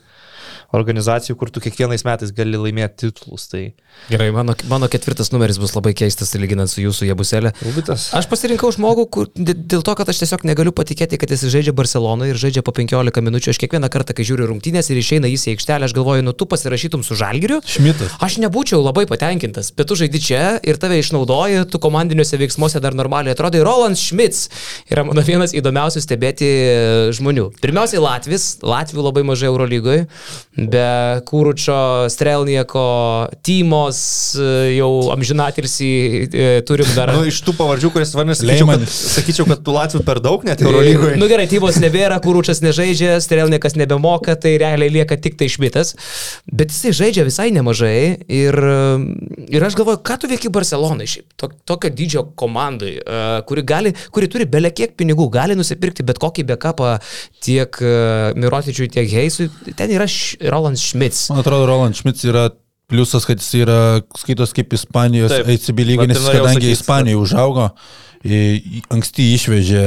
organizacijų, kur tu kiekvienais metais gali laimėti titulus. Tai... Gerai, mano, mano ketvirtas numeris bus labai keistas, lyginant su jūsų jebuselė. Rubitas. Aš pasirinkau žmogų, kur, dėl to, kad aš tiesiog negaliu patikėti, kad jis žaidžia Barcelonoje ir žaidžia po 15 minučių. Aš kiekvieną kartą, kai žiūriu rungtynės ir išeina jis į aikštelę, aš galvoju, nu tu pasirašytum su Žalgiriu. Šmitas. Aš nebūčiau labai patenkintas, bet tu žaidži čia ir tave išnaudoji, tu komandiniuose veiksmuose dar normaliai atrodai. Roland Schmitz yra mano vienas įdomiausių stebėti žmonių. Pirmiausiai Latvis, Latvių labai mažai Eurolygoje, be Kūručio, Strelnieko, Tymos, jau amžinatilsi e, turim dar. Nu, iš tų pavardžių, kurias varnės, kad, sakyčiau, kad tų Latvių per daug net Eurolygoje. Nu gerai, Tymos nebėra, Kūručas nežaidžia, Strelnikas nebemoka, tai realiai lieka tik tai Šmitas, bet jisai žaidžia visai nemažai ir, ir aš galvoju, ką tu veiki Barcelonai šiaip, to, tokio dydžio komandai, e, kuri, gali, kuri turi belie kiek pinigų, gali nusipirkti bet kokį backupą tiek e, Mirotičiui, tiek Heisui, ten yra Roland Schmitz. Man atrodo, Roland Schmitz yra pliusas, kad jis yra skaitos kaip Ispanijos ACB lyginis, kadangi Ispanijoje užaugo, anksti išvežė,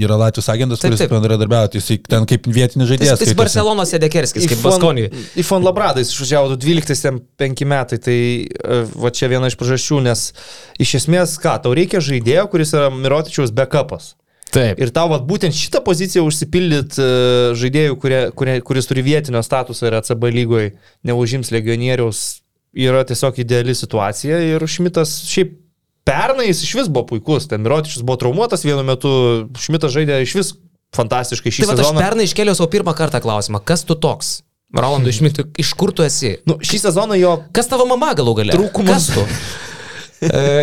yra Latvijos agentas, taip, kuris bendradarbiavo, tai jis ten kaip vietinis žaidėjas. Jis Barcelonos Edekerskis, kaip Baskonį. Į Fon Labradais išvažiavo 12-5 metai, tai e, va čia viena iš priežasčių, nes iš esmės ką, tau reikia žaidėjo, kuris yra Mirotičiaus backupas. Taip. Ir tau vat, būtent šitą poziciją užsipildyti uh, žaidėjų, kurie, kurie, kuris turi vietinio statusą ir ACB lygoje, neužims legionieriaus, yra tiesiog ideali situacija. Ir Šmitas šiaip pernai jis iš vis buvo puikus. Ten Mirotičius buvo traumuotas vienu metu, Šmitas žaidė iš vis fantastiškai šį Tai va, aš sezoną. pernai iškėliau savo pirmą kartą klausimą, kas tu toks? Rolandui Šmitui, iš kur tu esi? Nu, šį sezoną jo Kas tavo mama galų galė? Trūkumas. Kas tu?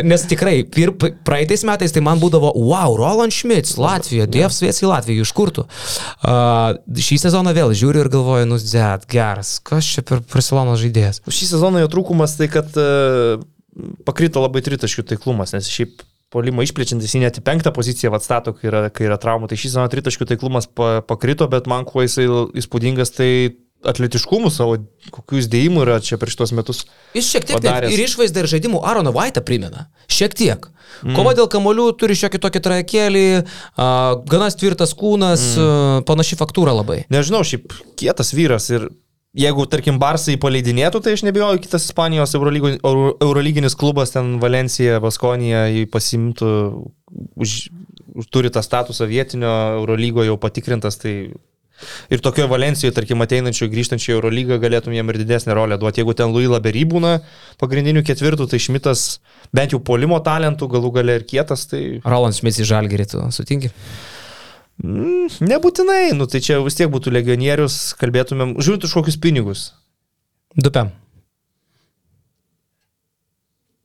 Nes tikrai, pir, praeitais metais tai man būdavo, wow, Roland Schmitz, Latvija, Dievs vės į Latviją, iš kur tu? Uh, šį sezoną vėl žiūriu ir galvoju, nu, zet, geras, kas čia per Barcelonos žaidėjas? Šį sezoną jo trūkumas tai, kad uh, pakrito labai tritaškių taiklumas, nes šiaip polimo išplečiantis į net į penktą poziciją atstato, kai yra, kai yra traumų. Tai šį sezoną tritaškių taiklumas pa, pakrito, bet man kuo jisai įspūdingas, tai atletiškumų savo, kokių įdėjimų yra čia per šitos metus. Jis šiek tiek Padaręs. ir išvaizdą ir žaidimų Aroną Vaitą primena. Šiek tiek. Mm. Kova dėl kamolių turi šiokį tokį trajekėlį, uh, ganas tvirtas kūnas, mm. uh, panaši faktūra labai. Nežinau, šiaip kietas vyras ir jeigu, tarkim, Barsai paleidinėtų, tai aš nebijoju, kitas Ispanijos Eurolyginis klubas, ten Valencija, Baskonija, jį pasimtų, už, už, turi tą statusą vietinio Eurolygo jau patikrintas, tai ir tokioje Valencijoje, tarkim, ateinančio grįžtančio Eurolygą galėtum jam ir didesnę rolę duoti. Jeigu ten Louis Labery būna pagrindinių ketvirtų, tai Šmitas bent jau polimo talentų, galų gale ir kietas, tai Roland Schmitz į žalgerį, tu sutinki? Mm, nebūtinai, nu tai čia vis tiek būtų legionierius, kalbėtumėm, žiūrint už kokius pinigus. Dupiam.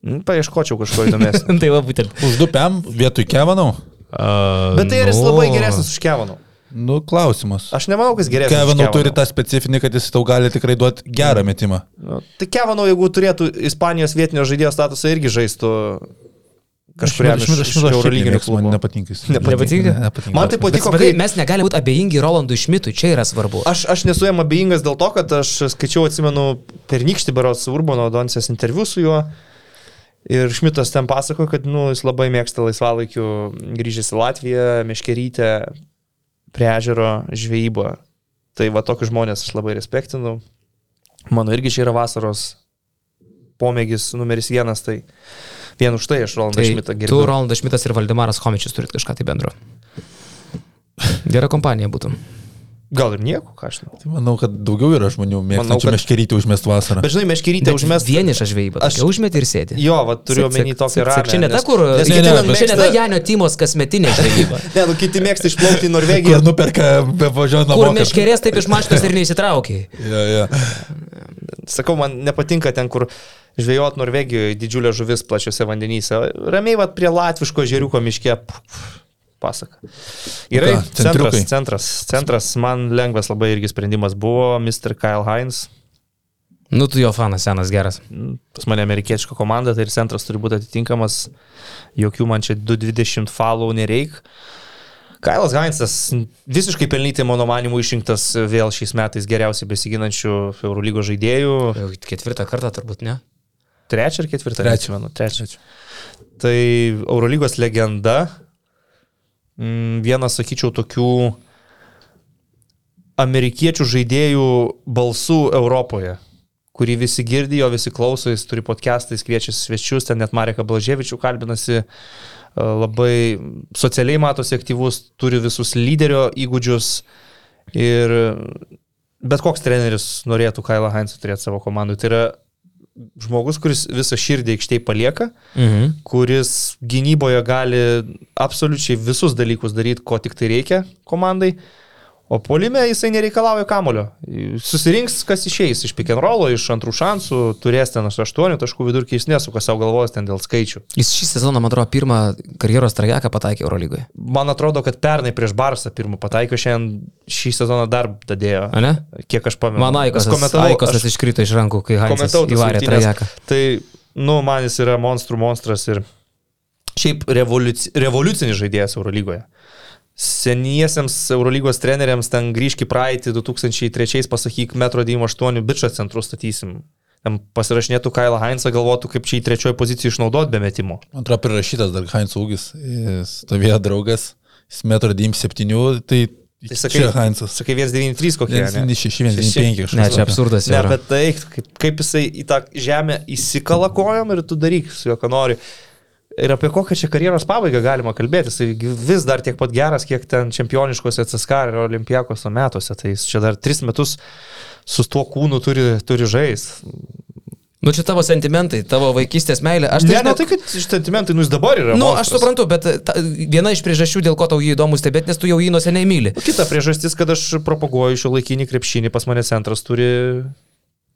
Mm, paieškočiau kažko įdomesnio. tai va būtent. Už du PM vietoj Kevanau? Uh, Bet tai ar jis labai geresnis už Kevanų? Nu, klausimas. Aš nemanau, kad jis geresnis. už Kevanau turi tą specifinį, kad jis tau gali tikrai duoti gerą metimą. Nu, tai Kevanų, jeigu turėtų Ispanijos vietinio žaidėjo statusą, irgi žaistų kažkuriam iš, iš Eurolyginių Man klubų. nepatinka. jis. Nepatinka? Nepatinka. Man tai patiko, bet kai... mes negalime būti abejingi Rolandui Šmitui, čia yra svarbu. Aš, aš nesu jam abejingas dėl to, kad aš skaičiau, atsimenu, pernykštį Berots Urbano Donsės interviu su juo. Ir Šmitas ten pasako, kad nu, jis labai mėgsta laisvalaikiu grįžęs į Latviją, Meškerytę, prie ežero žvejybą. Tai va tokius žmonės aš labai respektinu. Mano irgi čia yra vasaros pomėgis numeris vienas, tai vien už tai aš Rolandą Tai Šmitą tu, gerbiu. Rolandas Šmitas ir Valdemaras Homičius turit kažką tai bendro. Gera kompanija būtų. Gal ir nieko, ką aš žinau. Tai manau, kad daugiau yra žmonių mėgstančių kad- meškeryti užmest vasarą. Bet žinai, Meškerytę užmest. Vienišą žvejybą. Aš- užmeti ir sėdi. Jo, va, turiu omeny ramę. cik. Čia ne ta, kur... nes kiti ne, ten čia ne ta Janio Timos kasmetinė žvejyba. Ne, nu kiti mėgsta išplaukti į Norvegiją. Kur nuperka be važiuojant namo. Kur meškerės taip iš mašinos ir neįsitraukiai. Jo, jo. Sakau, man nepatinka ten, kur žvejot Norvegijoje didžiulė žuvis plačiose vandenyse. Ramiai, va, prie latviško žeriuko miške. Pasaka. Gerai, ką, centras, centriukai? centras. Centras, man lengvas labai irgi sprendimas buvo Mr. Kyle Hines. Nu, tu jo fanas senas geras. Mm, Pas mane amerikietiška komanda, tai ir centras turi būti atitinkamas. Jokių man čia 220 falų nereik. Kailas Heinzas visiškai pelnyti, mano manimu, išrinktas vėl šiais metais geriausiai besiginančių Eurolygo žaidėjų. Jau Ketvirtą kartą turbūt ne. Trečią ar ketvirtą? Trečią. neatsimenu, Trečią. Tai Eurolygos legenda. Mm, Vienas, sakyčiau, tokių amerikiečių žaidėjų balsų Europoje, kurį visi girdėjo, visi klauso, jis turi podcastą, jis kviečia svečius, ten net Mareka Blaževičių kalbinasi, e, labai socialiai matosi aktyvus, turi visus lyderio įgūdžius ir bet koks treneris norėtų Kailą Heinzą turėti savo komandai. Tai yra žmogus, kuris visą širdį aikštėje palieka, Mhm. kuris gynyboje gali absoliučiai visus dalykus daryti, ko tik tai reikia komandai. O polime jisai nereikalauja kamulio. Susirinks, kas išeis iš pick and rollo, iš antrų šansų, turės ten 8 taškų vidurkį, jis nesuka savo galvos ten dėl skaičių. Jis šį sezoną, man atrodo, pirmą karjeros trajeką pataikė Eurolygoje. Man atrodo, kad pernai prieš Barsą pirmą pataikė, šiandien šį sezoną dar dadėjo. Ne? Kiek aš pamenu. Man komentavau- Aikosas aš- iškrito iš rankų, kai tas įvarė trajeką. Tai, nu, man jis yra monstrų monstras ir šiaip revoliuci, revoliucinis žaidėjas Eurolygoje. Seniesiems Eurolygos treneriams ten grįžk į praeitį 2003 pasakyk metro 98 bičą centrų statysim. Ten pasirašinėtų Kailą Heinzą, galvotų, kaip čia į trečiojo poziciją išnaudot be metimo. Atrodo, prirašytas dar Heinz ūgis. Jis Stovėjo draugas, jis metro 97, tai, Tai sakai, čia Heinzas. sakai 193 kokie. ne? 196, 195 kažkas. Ne, čia absurdas Ne, bet tai, kaip, kaip jisai į tą žemę įsikala kojom ir tu daryk su juo, ką nori. Ir apie kokią čia karjeros pabaigą galima kalbėti. Jis vis dar tiek pat geras, kiek ten čempioniškose CSK ir olimpijakose metuose. Tai jis čia dar tris metus su tuo kūnu turi, turi žais. Nu, čia tavo sentimentai, tavo vaikystės meilė. Aš Ne, tai ne žinau, tai, kad sentimentai, nu jis dabar yra. Nu, aš monstras. suprantu, bet ta, viena iš priežasčių, dėl ko tau jį įdomu stebėti, nes tu jau jį nuo seniai myli. Kita priežastis, kad aš propaguoju šio laikinį krepšinį, pas mane centras turi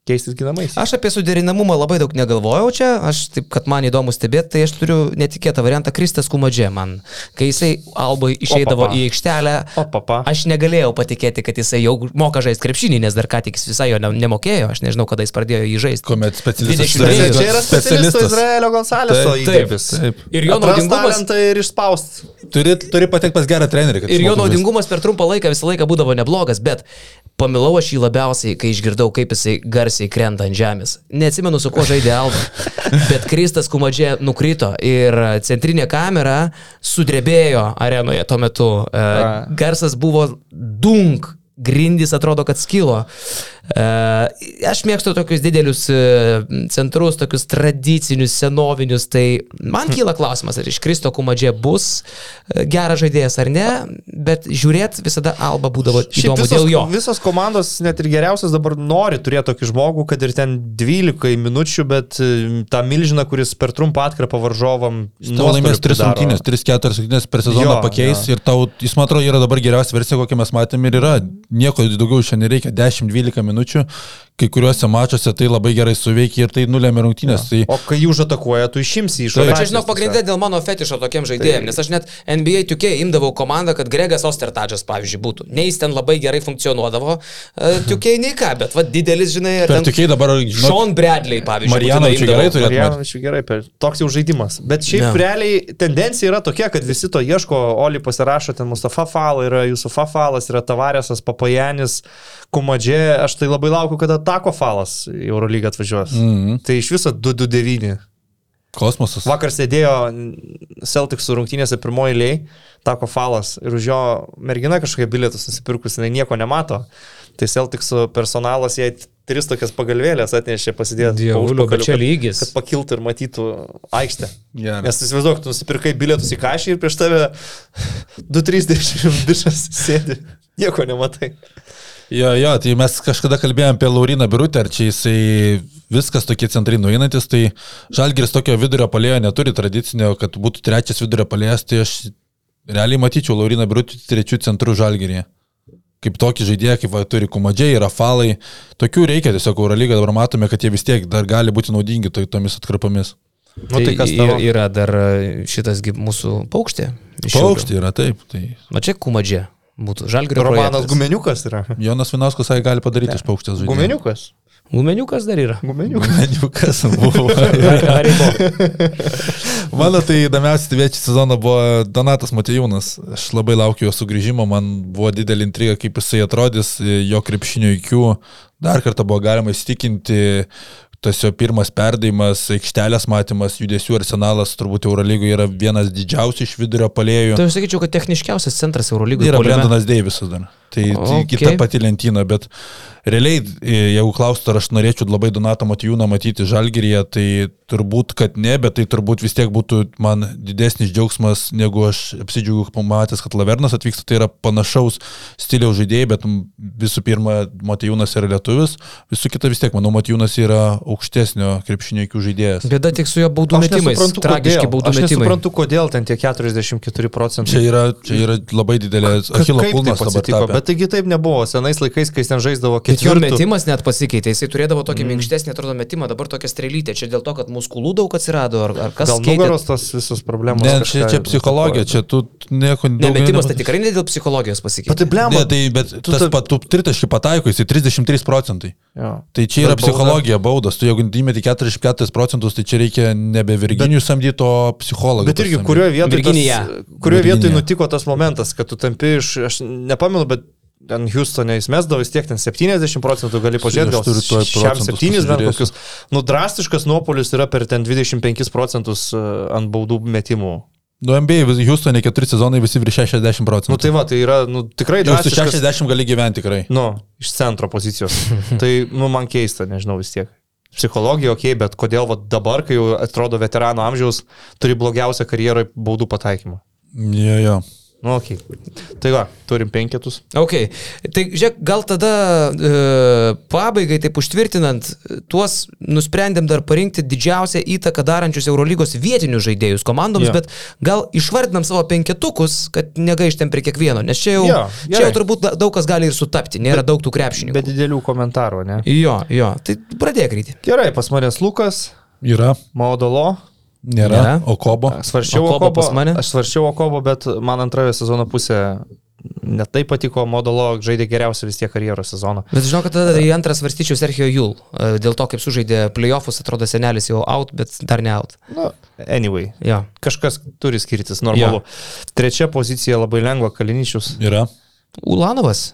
keistis ginamais. Aš apie suderinamumą labai daug negalvojau čia, aš taip, kad man įdomu stebėti, tai aš turiu netikėtą variantą Kristas Kumadžė man. Kai jisai Albai išeidavo Opapa. į aikštelę, O, papa. aš negalėjau patikėti, kad jisai jau moka žaisti krepšinį, nes dar ką tik jis visai jo ne- nemokėjo, aš nežinau, kada jis pradėjo jį žaisti. Kuomet specialistas 22. turėjo- Čia yra specialistas Izraelio Gonzaleso taip. Ir jo Atrast naudingumas, talentą ir išspaust. Turi, turi patekti pas gerą trenerį. kad ir jo naudingumas per trumpą laiką visą laiką būdavo neblogas, bet pamilau aš jį labiausiai, kai išgirdau, kaip jisai garsiai krenta ant žemės. Neatsimenu, su kuo žaidė Alba, bet Kristas Kumadžė nukrito ir centrinė kamera sudrebėjo arenoje tuo metu. E. Garsas buvo dunk. Grindys atrodo, kad skilo. E, aš mėgstu tokius didelius e, centrus, tokius tradicinius, senovinius. Tai man kyla klausimas, ar iš Kristo Kumadžė bus e, geras žaidėjas ar ne, bet žiūrėt visada Alba būdavo įdomu visos, dėl jo. visos komandos, net ir geriausias dabar nori turėti tokį žmogų, kad ir ten 12 minučių, bet tą milžiną, kuris per trumpą atkarpą varžovam. Tau laimės 3 rungtynės, 3-4 rungtynės per sezoną Jo, pakeis jo. ir tau, jis man atrodo, yra dabar geriausia versija, kokią mes matėme ir yra. Nieko daugiau šiandien reikia, 10-12 minučių, kai kuriuose mačiuose tai labai gerai suveikia ir tai nulėmė rungtynės. Tai O kai jų užatakuoja, tu išimsi iš Bet čia, rotacijos žinok, tiesiog. pagrindė dėl mano fetišo tokiem žaidėjim, nes aš net NBA 2K imdavau komandą, kad Gregas Ostertadžas, pavyzdžiui, būtų. Nei jis ten labai gerai funkcionuodavo, uh, 2K nei ką, bet va didelis, žinai, per ten tokiai dabar, žinau, Sean Bradley, pavyzdžiui. Marjanovičiui būtinai gerai turėtų. Marjanovičiui gerai, per, toks jau žaidimas. Bet šiaip Ne. yeah. realiai tendencija yra tokia, kad visi to ieško, Oli pasirašo, ten Mustafa Fala, yra Jusufa Falas, yra Tavarėsas, Papajanis, Kumadžė, aš tai labai laukiu, kada Tako Falas į Eurolygą atvažiuos. Mm. -hmm. Tai iš viso 229. kosmosas. Vakar sėdėjo Celticsų rungtynėse pirmoji eilėje, Tako Falas, ir už jo mergina kažkokie bilietus nusipirkus, jinai nieko nemato. Tai Celticsų personalas jai tris tokias pagalvėlės atnešė pasidėti. Dievuliau, bet čia lygis. Kad pakiltų ir matytų aikštę. Gerai. Nes įsivaizduok, tu nusipirkai bilietus į kažį ir prieš tave 2-30 bišas sėdi. Nieko nematai. Jo, jo, tai mes kažkada kalbėjome apie Lauriną Birutę, ar čia jisai viskas tokie centrai nueinantis, tai Žalgiris tokio vidurio palėjo neturi tradicinio, kad būtų trečias vidurio palėjas, tai aš realiai matyčiau Lauriną Birutį trečių centrų Žalgirėje. Kaip tokį žaidėją, kaip va, turi Kumadžiai, Rafalai, tokių reikia tiesiog Eurolyga, dabar matome, kad jie vis tiek dar gali būti naudingi to, tomis atkarpomis. Nu, tai kas yra, tavo? yra dar šitas gi mūsų paukštė. Paukštį yra taip, tai Va čia Kumadžė būtų. Žalgirio Romanas projektas. Gumeniukas yra. Jonas Vinauskas sakė, gali padaryti iš paukštės žaidimą. Gumeniukas. Gumeniukas dar yra. Gumeniukas. Gumeniukas buvo. Mano tai įdomiausia stebėti sezoną buvo Donatas Matejūnas. Aš labai laukiu jo sugrįžimo, man buvo didelį intrigą, kaip jisai atrodys, jo krepšinio įkių. Dar kartą buvo galima įstikinti, tas jo pirmas perdavimas, aikštelės matymas, judesių arsenalas turbūt Eurolygoje yra vienas didžiausių iš vidurio palėjų. Tai aš sakyčiau, kad techniškiausias centras Eurolygoje. Yra Brendanas Deivisas dar. Tai, tai Okay. kita pati lentyna, bet realiai, e, jeigu klaustų, ar aš norėčiau labai Donatą Matijūną matyti Žalgiryje, tai turbūt, kad ne, bet tai turbūt vis tiek būtų man didesnis džiaugsmas, negu aš apsidžiaugiu pamatęs, kad Lavernas atvyksta, tai yra panašaus stiliaus žaidėjai, bet visų pirma, Matijūnas yra lietuvis, visų kita vis tiek, manau, Matijūnas yra aukštesnio krepšinio įkių žaidėjas. Bėda tik su jo baudų Aš metimais. nesuprantu, Tragiški kodėl. baudų Aš metimai. nesuprantu, kodėl ten tie 44 procentai. Čia yra, čia yra labai didelė Achilo kulnas taip dabar. tapę. bet taigi taip nebuvo. Senais laikais, kai ten žaisdavo Bet jo metimas net pasikeitė, jisai turėdavo tokį mm. minkštesnį, atrodo, metimą, dabar tokia strelytė. Čia dėl to, kad muskulų daug atsirado, ar, ar kas Gal keitė? nugaros tos visos problemos. Ne, čia, čia psichologija, čia tu nieko Ne, daugiau metimas tai nepasakys. tikrai ne dėl psichologijos pasikeitė. Bet tai blemba. Ne, tai, bet tu tas ta- pat, tu tritaškį pataiko, jisai 33 procentai. Jo. Tai čia yra Bet bauda- psichologija, baudas. Tu jeigu įmeti 44 procentus, tai čia reikia nebe Virginijų samdyti, o psichologą. Bet irgi, kurioje vietoje, Virginija. tas, kurioje vietoje nutiko tas momentas, kad tu tampi iš, aš nepamenu, bet ten Houstone jis mesdavo vis tiek ten 70 procentų, gali pažiūrėti, gal procentus 7 bent kokius. Nu, drastiškas nuopolis yra per ten 25 procentus e, ant baudų metimų. Nu, vis- Houstone 4 sezonai visi virš 60 procentų. Nu, tai va, tai yra, nu, tikrai su drastiškas. 60 gali gyventi tikrai. Nu, iš centro pozicijos. tai, nu, man keista, nežinau vis tiek. psichologija, okei, okay, bet kodėl va, dabar, kai jau atrodo veterano amžiaus, turi blogiausią karjeroje baudų pataikymą? Jo, jo. Nu, okei. Okay. Tai va, turim penketus. Ok, tai žiūrėk, gal tada e, pabaigai, taip užtvirtinant, tuos nusprendėm dar parinkti didžiausią įtaką darančius Eurolygos vietinius žaidėjus komandoms, Jo. bet gal išvardinam savo penketukus, kad negaištėm prie kiekvieno, nes čia jau, Jo, čia gerai. jau turbūt da- daug kas gali ir sutapti, nėra daug tų krepšininkų. Be didelių komentarų, ne? Jo, jo, tai pradėk ryti. Gerai, pas manęs Lukas, Yra, Maudolo. Nėra. Nėra. O kobo? Svaršiau Okobo Okobo, pas mane? aš svaršiau Okobo, bet man antroje sezono pusė netai patiko, Modolo žaidė geriausią vis tiek karjeros sezoną. Bet žinau, kad tada į antrą svarstyčiau Sergio Jul. E, Dėl to, kaip sužaidė playoffus, atrodo senelis jau out, bet dar ne out. Nu, anyway. Jo. Kažkas turi skirtis, normalu. Trečia pozicija labai lengva, Kaliničius. Yra. Ulanovas.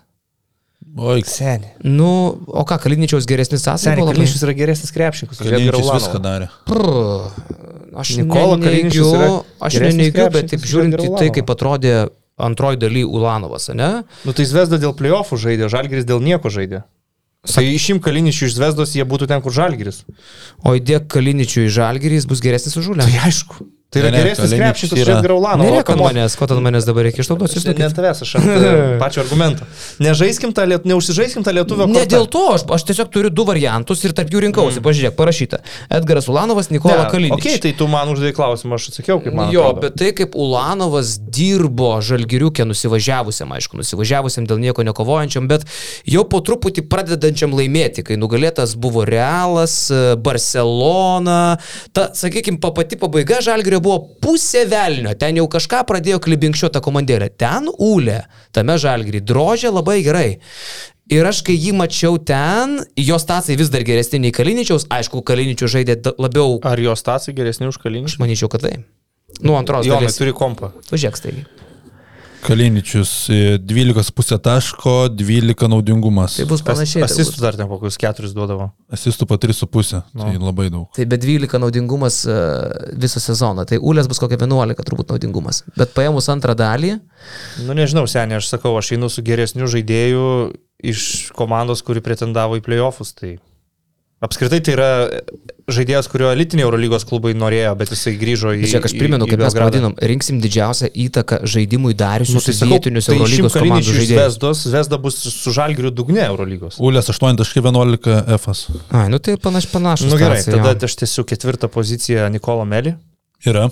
Oi, Seniai. Nu, o ką, Kaliničiaus geresnis? Seniai, Kaliničius yra geresnis krepšininkas. Kaliničius viską darė. Prr, Aš Nikola yra aš neneigiu, bet taip žiūrint į tai, kaip atrodė antroji daly Ulanovas, ne? Nu tai Zvezda dėl playoffų žaidė, Žalgiris dėl nieko žaidė. Tai išim Kaliničių iš Zvezdos, jie būtų ten, kur Žalgiris. O įdėk Kaliničių į žalgirį, jis bus geresnis už Žulę. Tai aišku. Tai yra Ne, ne, geresnis krepšininkas už yra- ant come on. manęs, ko tada manęs dabar reikia išnaudoti, jūs Ne, ne tavęs, aš e, pačio argumento. Nežaiskim tą lietuvą, neužsižaiskim tą lietuvę. Ne dėl to, aš, aš tiesiog turiu du variantus ir tarp jų rinkausi. Mm. Pažiūrėk, parašyta. Edgaras Ulanovas, Nikola Kaliničius. Okay, tai tu man uždavai klausimą, aš atsakiau, kaip man. Jo, atrodo. bet tai kaip Ulanovas dirbo žalgiriukė nusivažiavusiam, aišku, nusivažiavusiam dėl nieko nekovojančiam, bet jau po truputį pradedančiam laimėti, kai nugalėtas buvo Realas, Barcelona. Ta, sakykime, pati pabaiga žalgirio buvo pusė velnio, ten jau kažką pradėjo klibinkščiuota komandėlė. Ten Ūlė, tame žalgirį, drožė labai gerai. Ir aš, kai jį mačiau ten, jos tasai vis dar geresni nei Kaliničiaus, aišku, Kaliničių žaidė labiau, Ar jos tasai geresni už aš Kaliničių? manyčiau, kad tai. Nu, antros Jo, dalies. turi kompą. Važiuok staigi. Kaliničius e, 12,5 taško, 12 naudingumas. Tai bus panašiai. Asistų turbūt. dar ten kokius keturis duodavo. Asistų po 3,5. Tai labai daug. Tai be 12 naudingumas e, visą sezoną. Tai Ulės bus kokia 11 turbūt naudingumas. Bet paėmus antrą dalį, Nu nežinau, seniai, aš sakau, aš einu su geresniu žaidėju iš komandos, kuri pretendavo į playoffus. Tai apskritai tai yra žaidėjas, kurio elitiniai Eurolygos klubai norėjo, bet jisai grįžo į... čia aš primenu, kaip mes pavadinom, rinksim didžiausią įtaką žaidimui Nu, dariusius tai tai vietinius tai Eurolygos komandų žaidėjus. Zvezdos, Zvezda bus su Žalgiriu dugne Eurolygos. Ulės 8.11 F. Ai, nu tai panaš, panašus. Na nu, gerai, situacija, tada jo. aš tiesiu ketvirtą poziciją Nikola Melį. Yra.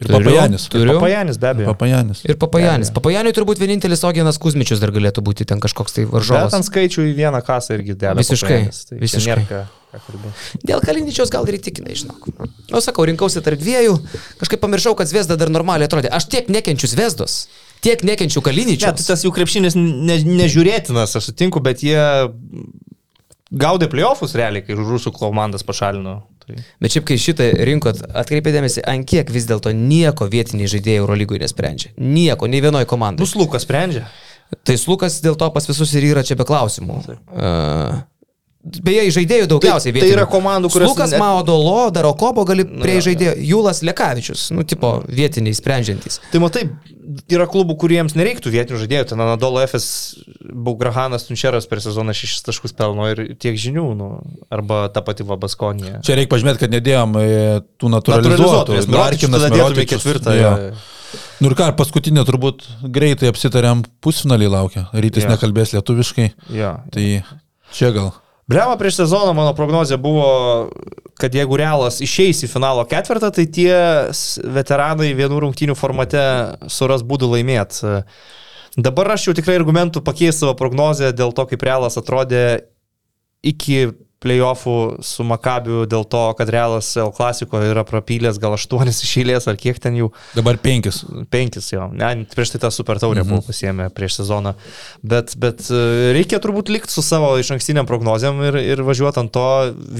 Ir Turiu, Papajanis. Turiu. Papajanis be abejo. Papajanis. Ir Papajanis. Papajaniui turbūt vienintelis Ogenas Kuzmičius dar galėtų būti ten kažkoks tai Bet varžovas. ant skaičių į vieną kasą irgi deda. Visiškai, tai visiškai. nėra ką- ką. Dėl Kaliničiaus gal ir įtikinai, žinok. O sakau, rinkausi tarp dviejų, kažkaip pamiršau, kad Zvezda dar normaliai atrodė. Aš tiek nekenčiu Zvezdos, tiek nekenčiu Ne, tai tas jų krepšinis ne, nežiūrėtinas, aš sutinku, bet jie gaudė playoffus realiai, kai rusų komandas pašalino. Tai... Bet šiaip, kai šitą rinkot, atkreipė dėmesį, ant kiek vis dėlto nieko vietiniai žaidėjai Eurolygoje nesprendžia. Nieko, nei vienoje komandai. Bus Lukas sprendžia. Tai Lukas dėl to pas visus ir yra čia be klausimų. Uh, Beje, žaidėjų daugiausiai Tai- tai vietinių. yra komandų, kurios Lukas net- Maodolo, Darokobo gali prie jo, žaidėjo. Julas Lekavičius, nu, tipo, vietiniai sprendžiantys. Tai matai, yra klubų, kuriems nereiktų vietinių žaidėjų. Ten Anadolo FS, Baugrahanas, Tunčeras per sezoną 6 taškus pelno ir tiek žinių, nu, arba ta pati Vabaskonija. Čia reikia pažymėti, kad nedėjom e, tų Mirotičius tada dėtume ketvirtą. jo. jo. Nu ir ką, paskutinė turbūt greitai apsitarėm pusfinalį laukia. Rytis Jo. nekalbės lietuviškai. Jo. Tai čia gal. Blema prieš sezoną mano prognozija buvo, kad jeigu Realas išeis į finalo ketvirtą, tai tie veteranai vienų rungtynių formate suras būdų laimėti. Dabar aš jau tikrai argumentų pakeisiu savo prognozę dėl to, kaip Realas atrodė iki playoffų su Makabiu, dėl to, kad Realas L klasikoje yra prapylęs gal aštuonis iš eilės ar kiek ten jų. Dabar penkis. Penkis jo, ne, prieš tai tą super taurę mhm. buvo pasiemę prieš sezoną. Bet, bet e, reikia turbūt likti su savo iš ankstiniam prognozėm ir, ir važiuoti ant to.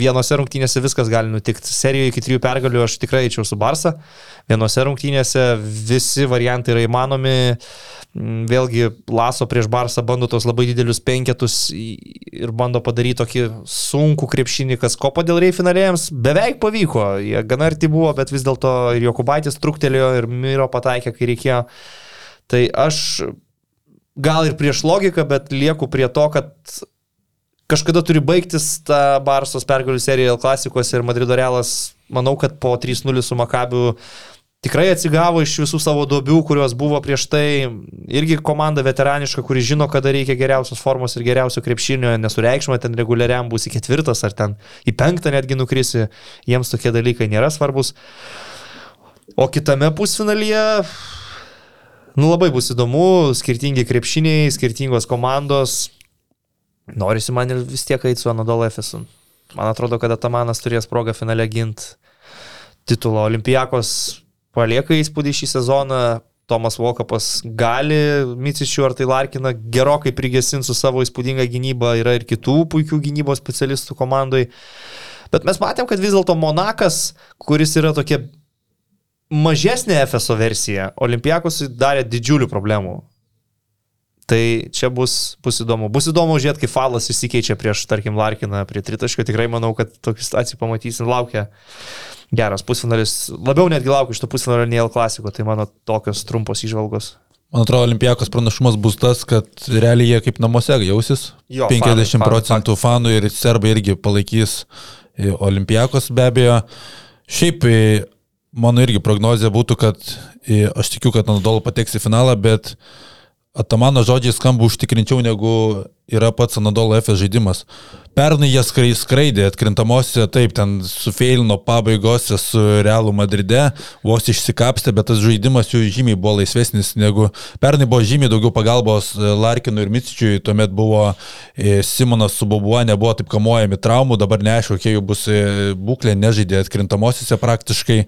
Vienose rungtynėse viskas gali nutikti. Serijoje iki trijų pergalių aš tikrai eičiau su Barsa. Vienose rungtynėse visi variantai yra įmanomi. Mm, Vėlgi Laso prieš Barsą bando tos labai didelius penketus ir bando padaryti tokį sunkų krepšinį, kas ko dėl rei finalėjams beveik pavyko. Jie gana arti buvo, bet vis dėlto ir Jokubaitis truktelėjo ir Miro pataikė, kai reikėjo. Tai aš gal ir prieš logiką, bet lieku prie to, kad kažkada turi baigtis ta Barsos pergalių serija L klasikos ir Madrido Realas, manau, kad po 3-0 su Makabiu tikrai atsigavo iš visų savo duobių, kurios buvo prieš tai. Irgi komanda veteraniška, kuri žino, kada reikia geriausios formos ir geriausio krepšinio, nesureikšma ten reguliariam bus į ketvirtas ar ten į penktą netgi nukrisi, jiems tokie dalykai nėra svarbus. O kitame pusfinalyje, nu labai bus įdomu, skirtingi krepšiniai, skirtingos komandos. Norisi man ir vis tiek eiti su Anadolu Efesu. Man atrodo, kad Atamanas turės progą finale ginti titulo. Olimpijakos palieka įspūdį šį sezoną. Tomas Vokapas gali Micičių ar tai Larkina gerokai prigesinti su savo įspūdinga gynyba. Yra ir kitų puikių gynybos specialistų komandai. Bet mes matėm, kad vis dėlto Monakas, kuris yra tokia mažesnė FSO versija, Olimpijakos darė didžiulių problemų. Tai čia bus, bus įdomu. Bus įdomu žiūrėti, kaip Falas įsikeičia prieš, tarkim, Larkiną prie tritaškio. Tikrai manau, kad tokių situacijų pamatysim. Laukia geras pusfinalis. Labiau netgi laukiu iš to pusfinalio nei L klasiko. Tai mano tokios trumpos išvalgos. Man atrodo, olimpijakos pranašumas bus tas, kad realiai jie kaip namuose jausis. Jo, 50 fanai, procentų fanų ir serbai irgi palaikys e, olimpijakos be abejo. Šiaip e, mano irgi prognozija būtų, kad e, aš tikiu, kad Anadolu pateks į finalą, bet Atamano žodžiai skamba užtikrinčiau negu yra pats Anadolo FS žaidimas. Pernai jie skrai- skraidė atkrintamosiose, taip, ten sufeilino pabaigose su Realu Madride, vos išsikapstė, bet tas žaidimas jų žymiai buvo laisvesnis negu pernai buvo žymiai daugiau pagalbos e, Larkinui ir Micičiui, tuomet buvo e, Simonas su Bobuo, nebuvo taip kamuojami traumų, dabar neaišku, kokia jų bus e, būklė, nežaidė atkrintamosiose praktiškai.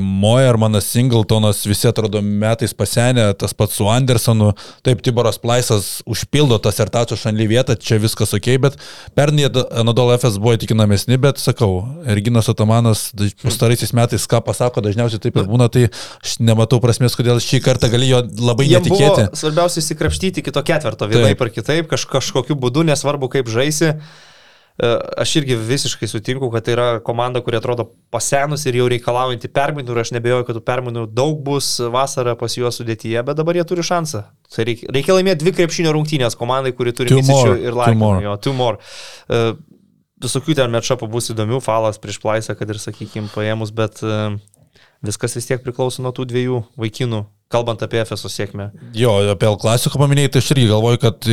Moermanas, Singletonas, visi atrodo metais pasenę, tas pats su Andersonu, taip, Tiboras Plaisas užpildo tas ir šanly vietą, čia viskas ok, bet pernai Anadolo FS buvo įtikinamesni, bet sakau, Erginas Otamanas daž- pastaraisiais metais ką pasako, dažniausiai taip ir būna, tai aš nematau prasmės, kodėl šį kartą galėjo labai Jiem netikėti. svarbiausia įsikrapštyti kito ketverto, vienaip ar kitaip, kaž, kažkokiu būdu, nesvarbu kaip žaisi. E, Aš irgi visiškai sutinku, kad tai yra komanda, kuri atrodo pasenus ir jau reikalaujanti permainų ir aš nebejoju, kad tų permainų daug bus vasarą pas juos sudėtyje, bet dabar jie turi šansą. Tai reikia, reikia laimėti dvi krepšinio rungtynės komandai, kuri turi more, ir two Larkiną. more. Jo, two more. E, Visokių ten matšapų bus įdomių, falas prieš plaisą, kad ir, sakykime, paėmus, bet e, viskas vis tiek priklauso nuo tų dviejų vaikinų, kalbant apie FSO sėkmę. Jo, apie L klasiką paminėjai, tai aš irgi galvoju, kad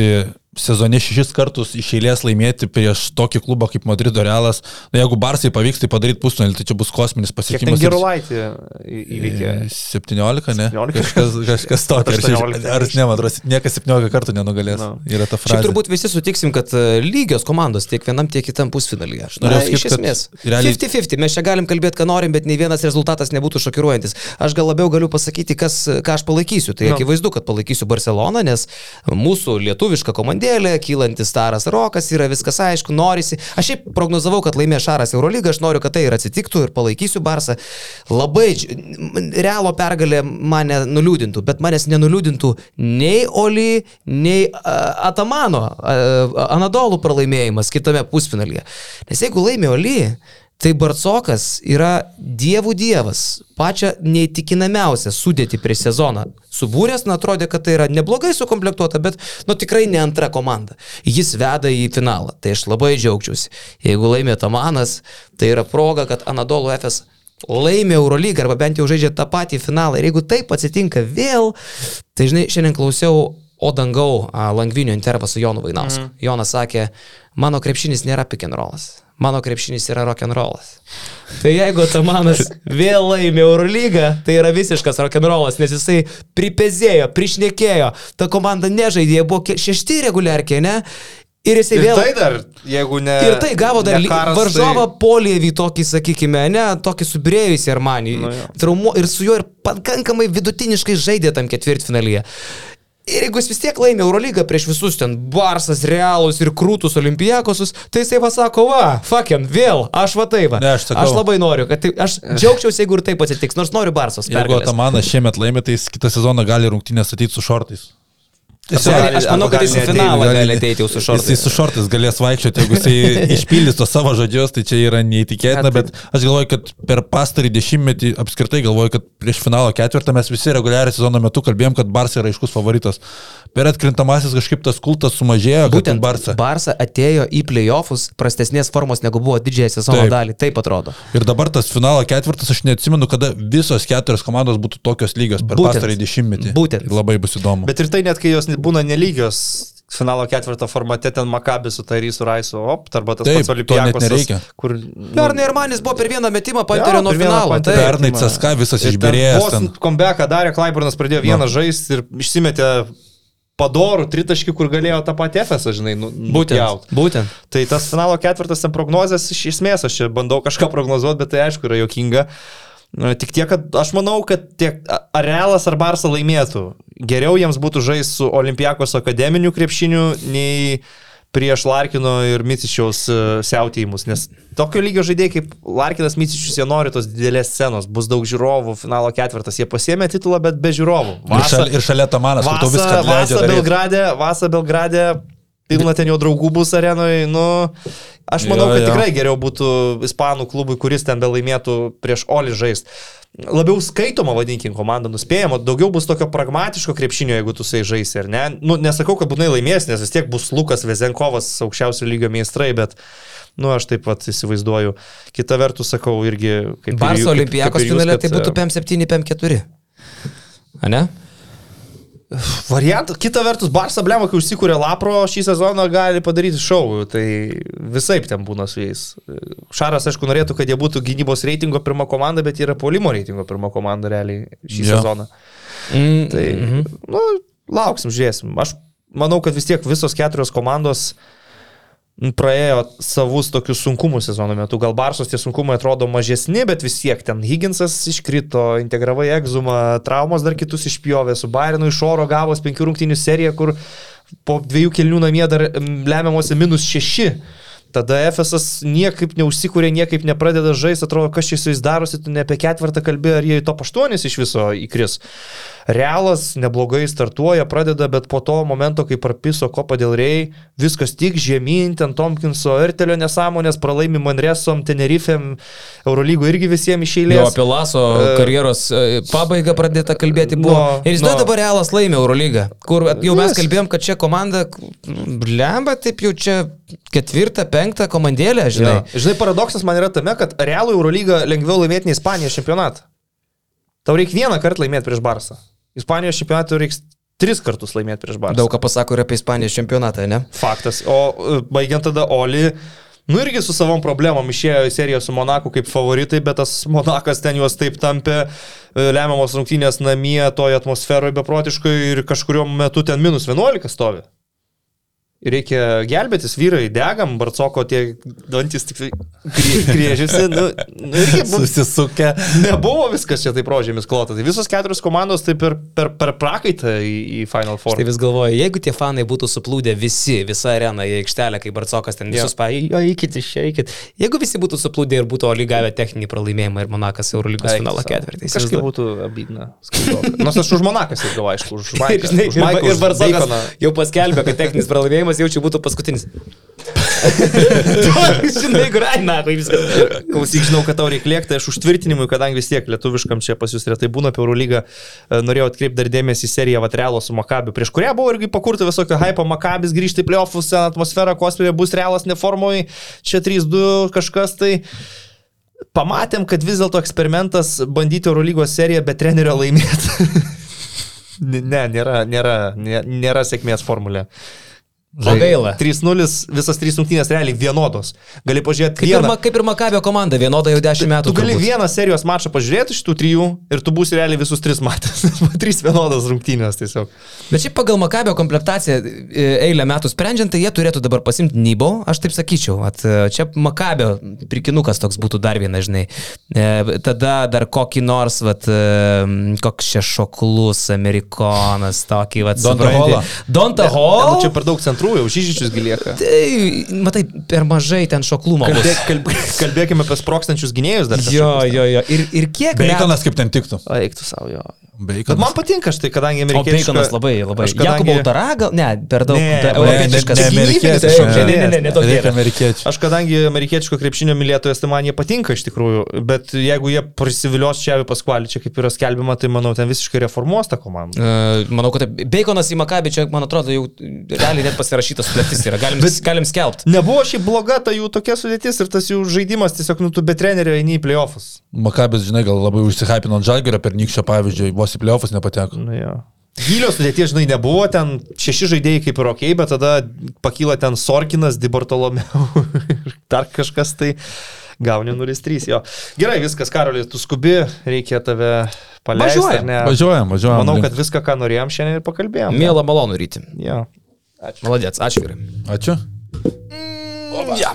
sezone šešis kartus iš eilės laimėti prieš tokį klubą kaip Madrido Realas. Na, jeigu Barsai pavyks tai padaryti pusnulį, tai čia bus kosminis Kiek ten pasiekimas. ir- gerulaitį įveikė? E, 17, ne? 17? Kažkas, kažkas tokio. Ar, 18. šeši- ar ne, man atrodo, niekas 17 kartų nenugalės. No. Yra ta Šiaip frazė. turbūt visi sutiksim, kad e, lygios komandos tiek vienam, tiek kitam pusfinalyje. norėjau Na, sakyt, iš kad esmės. realiai- 50-50, mes čia galim kalbėti, ką norim, bet nei vienas rezultatas nebūtų šokiruojantis. Aš gal labiau galiu pasakyti, kas, ką aš palaikysiu. Tai No. akivaizdu, kad palaikysiu Barceloną, nes mūsų lietuviška komandėlė, kylantis staras rokas, yra viskas aišku, norisi. Aš šiaip prognozavau, kad laimė Šaras Eurolygą, aš noriu, kad tai ir atsitiktų ir palaikysiu Barsą. Labai realo pergalė mane nuliūdintų, bet manęs nenuliūdintų nei Oli, nei a, Atamano, a, Anadolų pralaimėjimas kitame pusfinalyje. Nes jeigu laimė Oli, tai Barcokas yra dievų dievas, pačią neįtikinamiausią sudėti prieš sezoną. Subūręs, na, atrodė, kad tai yra neblogai sukomplektuota, bet, nu, tikrai ne antra komanda. Jis veda į finalą, tai aš labai džiaugčiausi. Jeigu laimė Tamanas, tai yra proga, kad Anadolu FS laimė Eurolygą arba bent jau žaidžia tą patį finalą. Ir jeigu taip atsitinka vėl, tai žinai, šiandien klausiau O dangau Langvinio intervą su Jonu Vainausku. Mm. Jonas sakė, mano krepšinis nėra rollas. Mano krepšinis yra rock and rollas. Tai jeigu Tamanas vėl laimė Eurolygą, tai yra visiškas rock and rollas, nes jisai pripezėjo, prišnekėjo, ta komanda nežaidė, buvo šešti reguliarkiai, ne? Ir jisai Ir vėl... tai dar, jeigu ne. Ir tai gavo dar karas, varžovą tai... polievį tokį, sakykime, ne, tokį subirėjusį Armanį. Nu jo. Traumu, ir su juo ir pakankamai vidutiniškai žaidė tam ketvirtfinalyje. Ir jeigu jis vis tiek laimė Eurolygą prieš visus ten Barsas, Realus ir Krūtus Olimpijakosus, tai jisai pasako, va, fucking, vėl, aš va taip. va. Ne, aš sakau. aš labai noriu, kad tai, aš džiaugčiausi, jeigu ir taip atsitiks, nors noriu Barsos. Jeigu. Atamanas šiemet laimė, tai jis kitą sezoną gali rungtynės statyti su šortais. Tiesiog- Gali- Aš manau, kad jis į finalą gali- ateiti jau su šortais. su šortais galės vaikščioti, jeigu jisai išpildys tos savo žodžius, tai čia yra neįtikėtina, Ne, bet aš galvoju, kad per pastarį dešimtmetį apskritai galvoju, kad prieš finalo ketvirtą mes visi reguliariai sezono metu kalbėjom, kad Barça yra aiškus favoritas. Per atkrintamasis kažkaip tas kultas sumažėjo, Būtent Barça. Barça atėjo į playoffus prastesnės formos negu buvo didžiąją sezono Taip. dalį. Taip atrodo. Ir dabar tas finalo ketvirtas, aš neatsimenu, kada visos keturios komandos būtų tokios lygios per Būtent. pastarį dešimtmetį. Būtent. Ir labai bus įdomu. Bet ir tai net kai jos būna nelygios finalo ketvirto formate, ten Makabi su Tairysu Raisu, op, arba tas Taip, pats nereikia. Kur... Pernai ir manis buvo per vieną metimą panterio nuo finalo. Taip. Pernai. CSKA visas ten. kombeką darė, Klaiburnas pradėjo vieną žaisti ir išsimetė padorų tritaškį, kur galėjo tą patį FS, žinai, nu, Būtent. nupjaut. Būtent. Tai tas finalo ketvirtas ten prognozijas iš esmės, aš čia bandau kažką prognozuoti, bet tai aišku yra jokinga. Na, Tik tiek, kad aš manau, kad tiek ar Realas ar Barsa laimėtų. Geriau jiems būtų žaisti su Olimpijakos akademiniu krepšiniu, nei prieš Larkino ir Micičiaus e, siautėjimus, nes tokio lygio žaidėjai kaip Larkinas Micičius, jie nori tos didelės scenos, bus daug žiūrovų, finalo ketvirtas, jie pasiemė titulą, bet be žiūrovų. Ir šalia, ir šalia Tamanas, kur tau viską Vasa, leidžia. Vasa. Belgrade, Vasa Belgrade, pilna ten jau draugų bus arenoje, nu, aš manau, Jo, kad jo. tikrai geriau būtų ispanų klubui, kuris ten belaimėtų prieš Oli žaist. Labiau skaitoma, vadinkim, komanda nuspėjama, daugiau bus tokio pragmatiško krepšinio, jeigu tu sai žaisi, ar ne? Nu, nesakau, kad būtinai laimės, nes vis tiek bus Lukas Vezenkovas, aukščiausio lygio meistrai, bet, nu, aš taip pat įsivaizduoju. Kita vertus, sakau, irgi ir Barso olimpijakos ir jūs, finale tai būtų e, PM7, PM4. A ne? Variantas, kita vertus, Barça blema, kai užsikūrė Lapro šį sezoną, gali padaryti šou, tai visai ten būna su jais. Šaras, aišku, norėtų, kad jie būtų gynybos reitingo pirma komanda, bet yra polimo reitingo pirma komanda realiai šį Jo. sezoną. Mm, Tai, mhm. nu, lauksim, žiūrėsim. Aš manau, kad vis tiek visos keturios komandos praėjo savus tokius sunkumus sezono metu. Gal Barsos tie sunkumai atrodo mažesni, bet vis tiek ten Higginsas iškrito, integravai egzumą, traumos dar kitus išpjovė, su Bairinu iš oro gavos penkių rungtynių seriją, kur po dviejų kelnių namie dar lemiamuose minus šeši. Tada FSS niekaip neužsikūrė, niekaip nepradeda žaisti, atrodo, kas čia su jais darosi, tu ne apie ketvirtą kalbėjai, ar jie į top 8 iš viso įkris. Realas neblogai startuoja, pradeda, bet po to momento, kai prapiso kopą dėl rei, viskas tik žemyn, ten Tomkinso Ertelio nesąmonės, pralaimi Manresom, Tenerifem, Eurolygo irgi visiems iš Jau eilės. apie Laso E, karjeros e, pabaigą pradėta kalbėti buvo. No, ir jis no. dabar Realas laimė Eurolygą, kur jau mes Yes. kalbėjom, kad čia komanda, blemba, taip jau čia ketvirtą, penktą komandėlę, žinai. Ja. Žinai, paradoksas man yra tame, kad Realų Eurolyga lengviau laimėti nei Ispanijos čempionatą. Tau reikia vieną kartą laimėti prieš Barsą. Ispanijos čempionatą reiks tris kartus laimėti prieš Barsą. Daug ką pasako ir apie Ispanijos čempionatą, ne? Faktas. O e, baigiant tada Oli, nu irgi su savom problemom išėjo į seriją su Monaku kaip favoritai, bet tas Monakas ten juos taip tampė, e, lemiamos rungtynės namie, toje atmosferoje beprotiškai ir kažkurio metu ten minus 11 stovi. Ir reikia gelbėtis, vyrai, degam, barcoko tie dantis tik griežiasi. Nu, nu, Susisukę. nebuvo viskas čia taip rožėmis klota. Tai visos keturios komandos taip per, per, per prakaitą į, į Final Four. Tai vis galvoju, jeigu tie fanai būtų suplūdę visi, visa arena į aikštelę, kai Barcokas ten visus Jo. pa, jo, eikit iš čia, eikit. Jeigu visi būtų suplūdę ir būtų Oli gavę techninį pralaimėjimą ir Monakas Eurolygos finalo ketvirtį. Kažkaip būtų skaudoka. Nors aš už Monakas ir galvoju, aišku, už Ir, Maiką. ir, ir už Barcokas jau paskelbė, kad techninis pralaimėjimas jau čia būtų paskutinis. žinai, graina, tai viskas. Klausyk, žinau, kad tau reikia lėkti, aš užtvirtinimui, kadangi vis tiek lietuviškam čia pas jūs retai būna apie Eurolygą, e, norėjau atkreipti dar dėmesį į seriją Vatrelo su Makabiu, prieš kurią buvo irgi pakurta visokio hypo, Makabis grįžti į playoffus, atmosfera kosminė bus realas neformoj, čia 3-2 kažkas tai. Pamatėm, kad vis dėlto eksperimentas bandyti Eurolygos seriją be trenerio laimėti. ne, nėra, nėra, nėra, nėra sėkmės formulė. O gaila. 3-0, visas 3 rungtynės realiai vienodos. Gali pažiūrėti Kaip ir, Ma- kaip ir Makabio komanda, vienoda jau 10 metų. Tu gali turbūt. vieną serijos mačą pažiūrėti iš tų trijų ir tu būsi realiai visus tris matęs. Trys vienodos rungtynės tiesiog. Bet šiaip pagal Makabio komplektaciją e, eilę metų sprendžiant, tai jie turėtų dabar pasimti Nybo, aš taip sakyčiau. At, e, čia Makabio prikinukas toks būtų dar vienas, žinai. E, tada dar kokį nors, vat, e, koks čia šoklus amerikonas, tokį, vat, Donta? Hallą. Donta nu, čia per daug centrų, jau žyžičius gilieka. Tai, matai, per mažai ten šoklumo. bus. Kalbėk, kalb, kalbėkime apie sprokstančius gynėjus dar. Jo, jo, jo. Ir, ir kiek... Beikonas kaip ten tiktų. Eiktų savo, jo. Bet Beikonas. man patinka štai, kadangi O amerikiečiai... Baconas labai, labai. Kadangi- Jakobo Tara, gal, ne, per daug Ne, europietiškas. ne, Taip, ne. Ne, ne, ne, ne, amerikiečių. Aš kadangi amerikietiško krepšinio mylėtojas, tai man jie patinka iš tikrųjų, bet jeigu jie prisivilios čia į paskvalį, čia kaip yra skelbiama, tai manau, ten visiškai reformuos tą komandą. E, Manau, kad taip. Baconas į Makabį čia, man atrodo, jau realiai net pasirašytas sutartis yra. Galim, galim skelbti. Nebuvo šiaip bloga ta jų tokia sudėtis ir tas jų žaidimas, tiesiog, nu, tu be trenerio eini į playoffs. Makabės, žinai, gal labai užsihypino ant žalgerio per nykščio pavyzdžiui, vos į pliofus nepateko. Nu, jo. Gilios sudėties, žinai, nebuvo, ten šeši žaidėjai kaip ir ok, bet tada pakyla ten Sorkinas, Dibartolomeu ir dar kažkas tai gauni 0-3. Jo. Gerai, viskas, Karolį, tu skubi, reikia tave paleisti. Važiuojam? Važiuojam, važiuojam. Manau, kad viską, ką norėjom, šiandien ir pakalbėjom. Mėla malonu ryti. Jo. Maladėts, ačiū vyrai. Ačiū. Ja.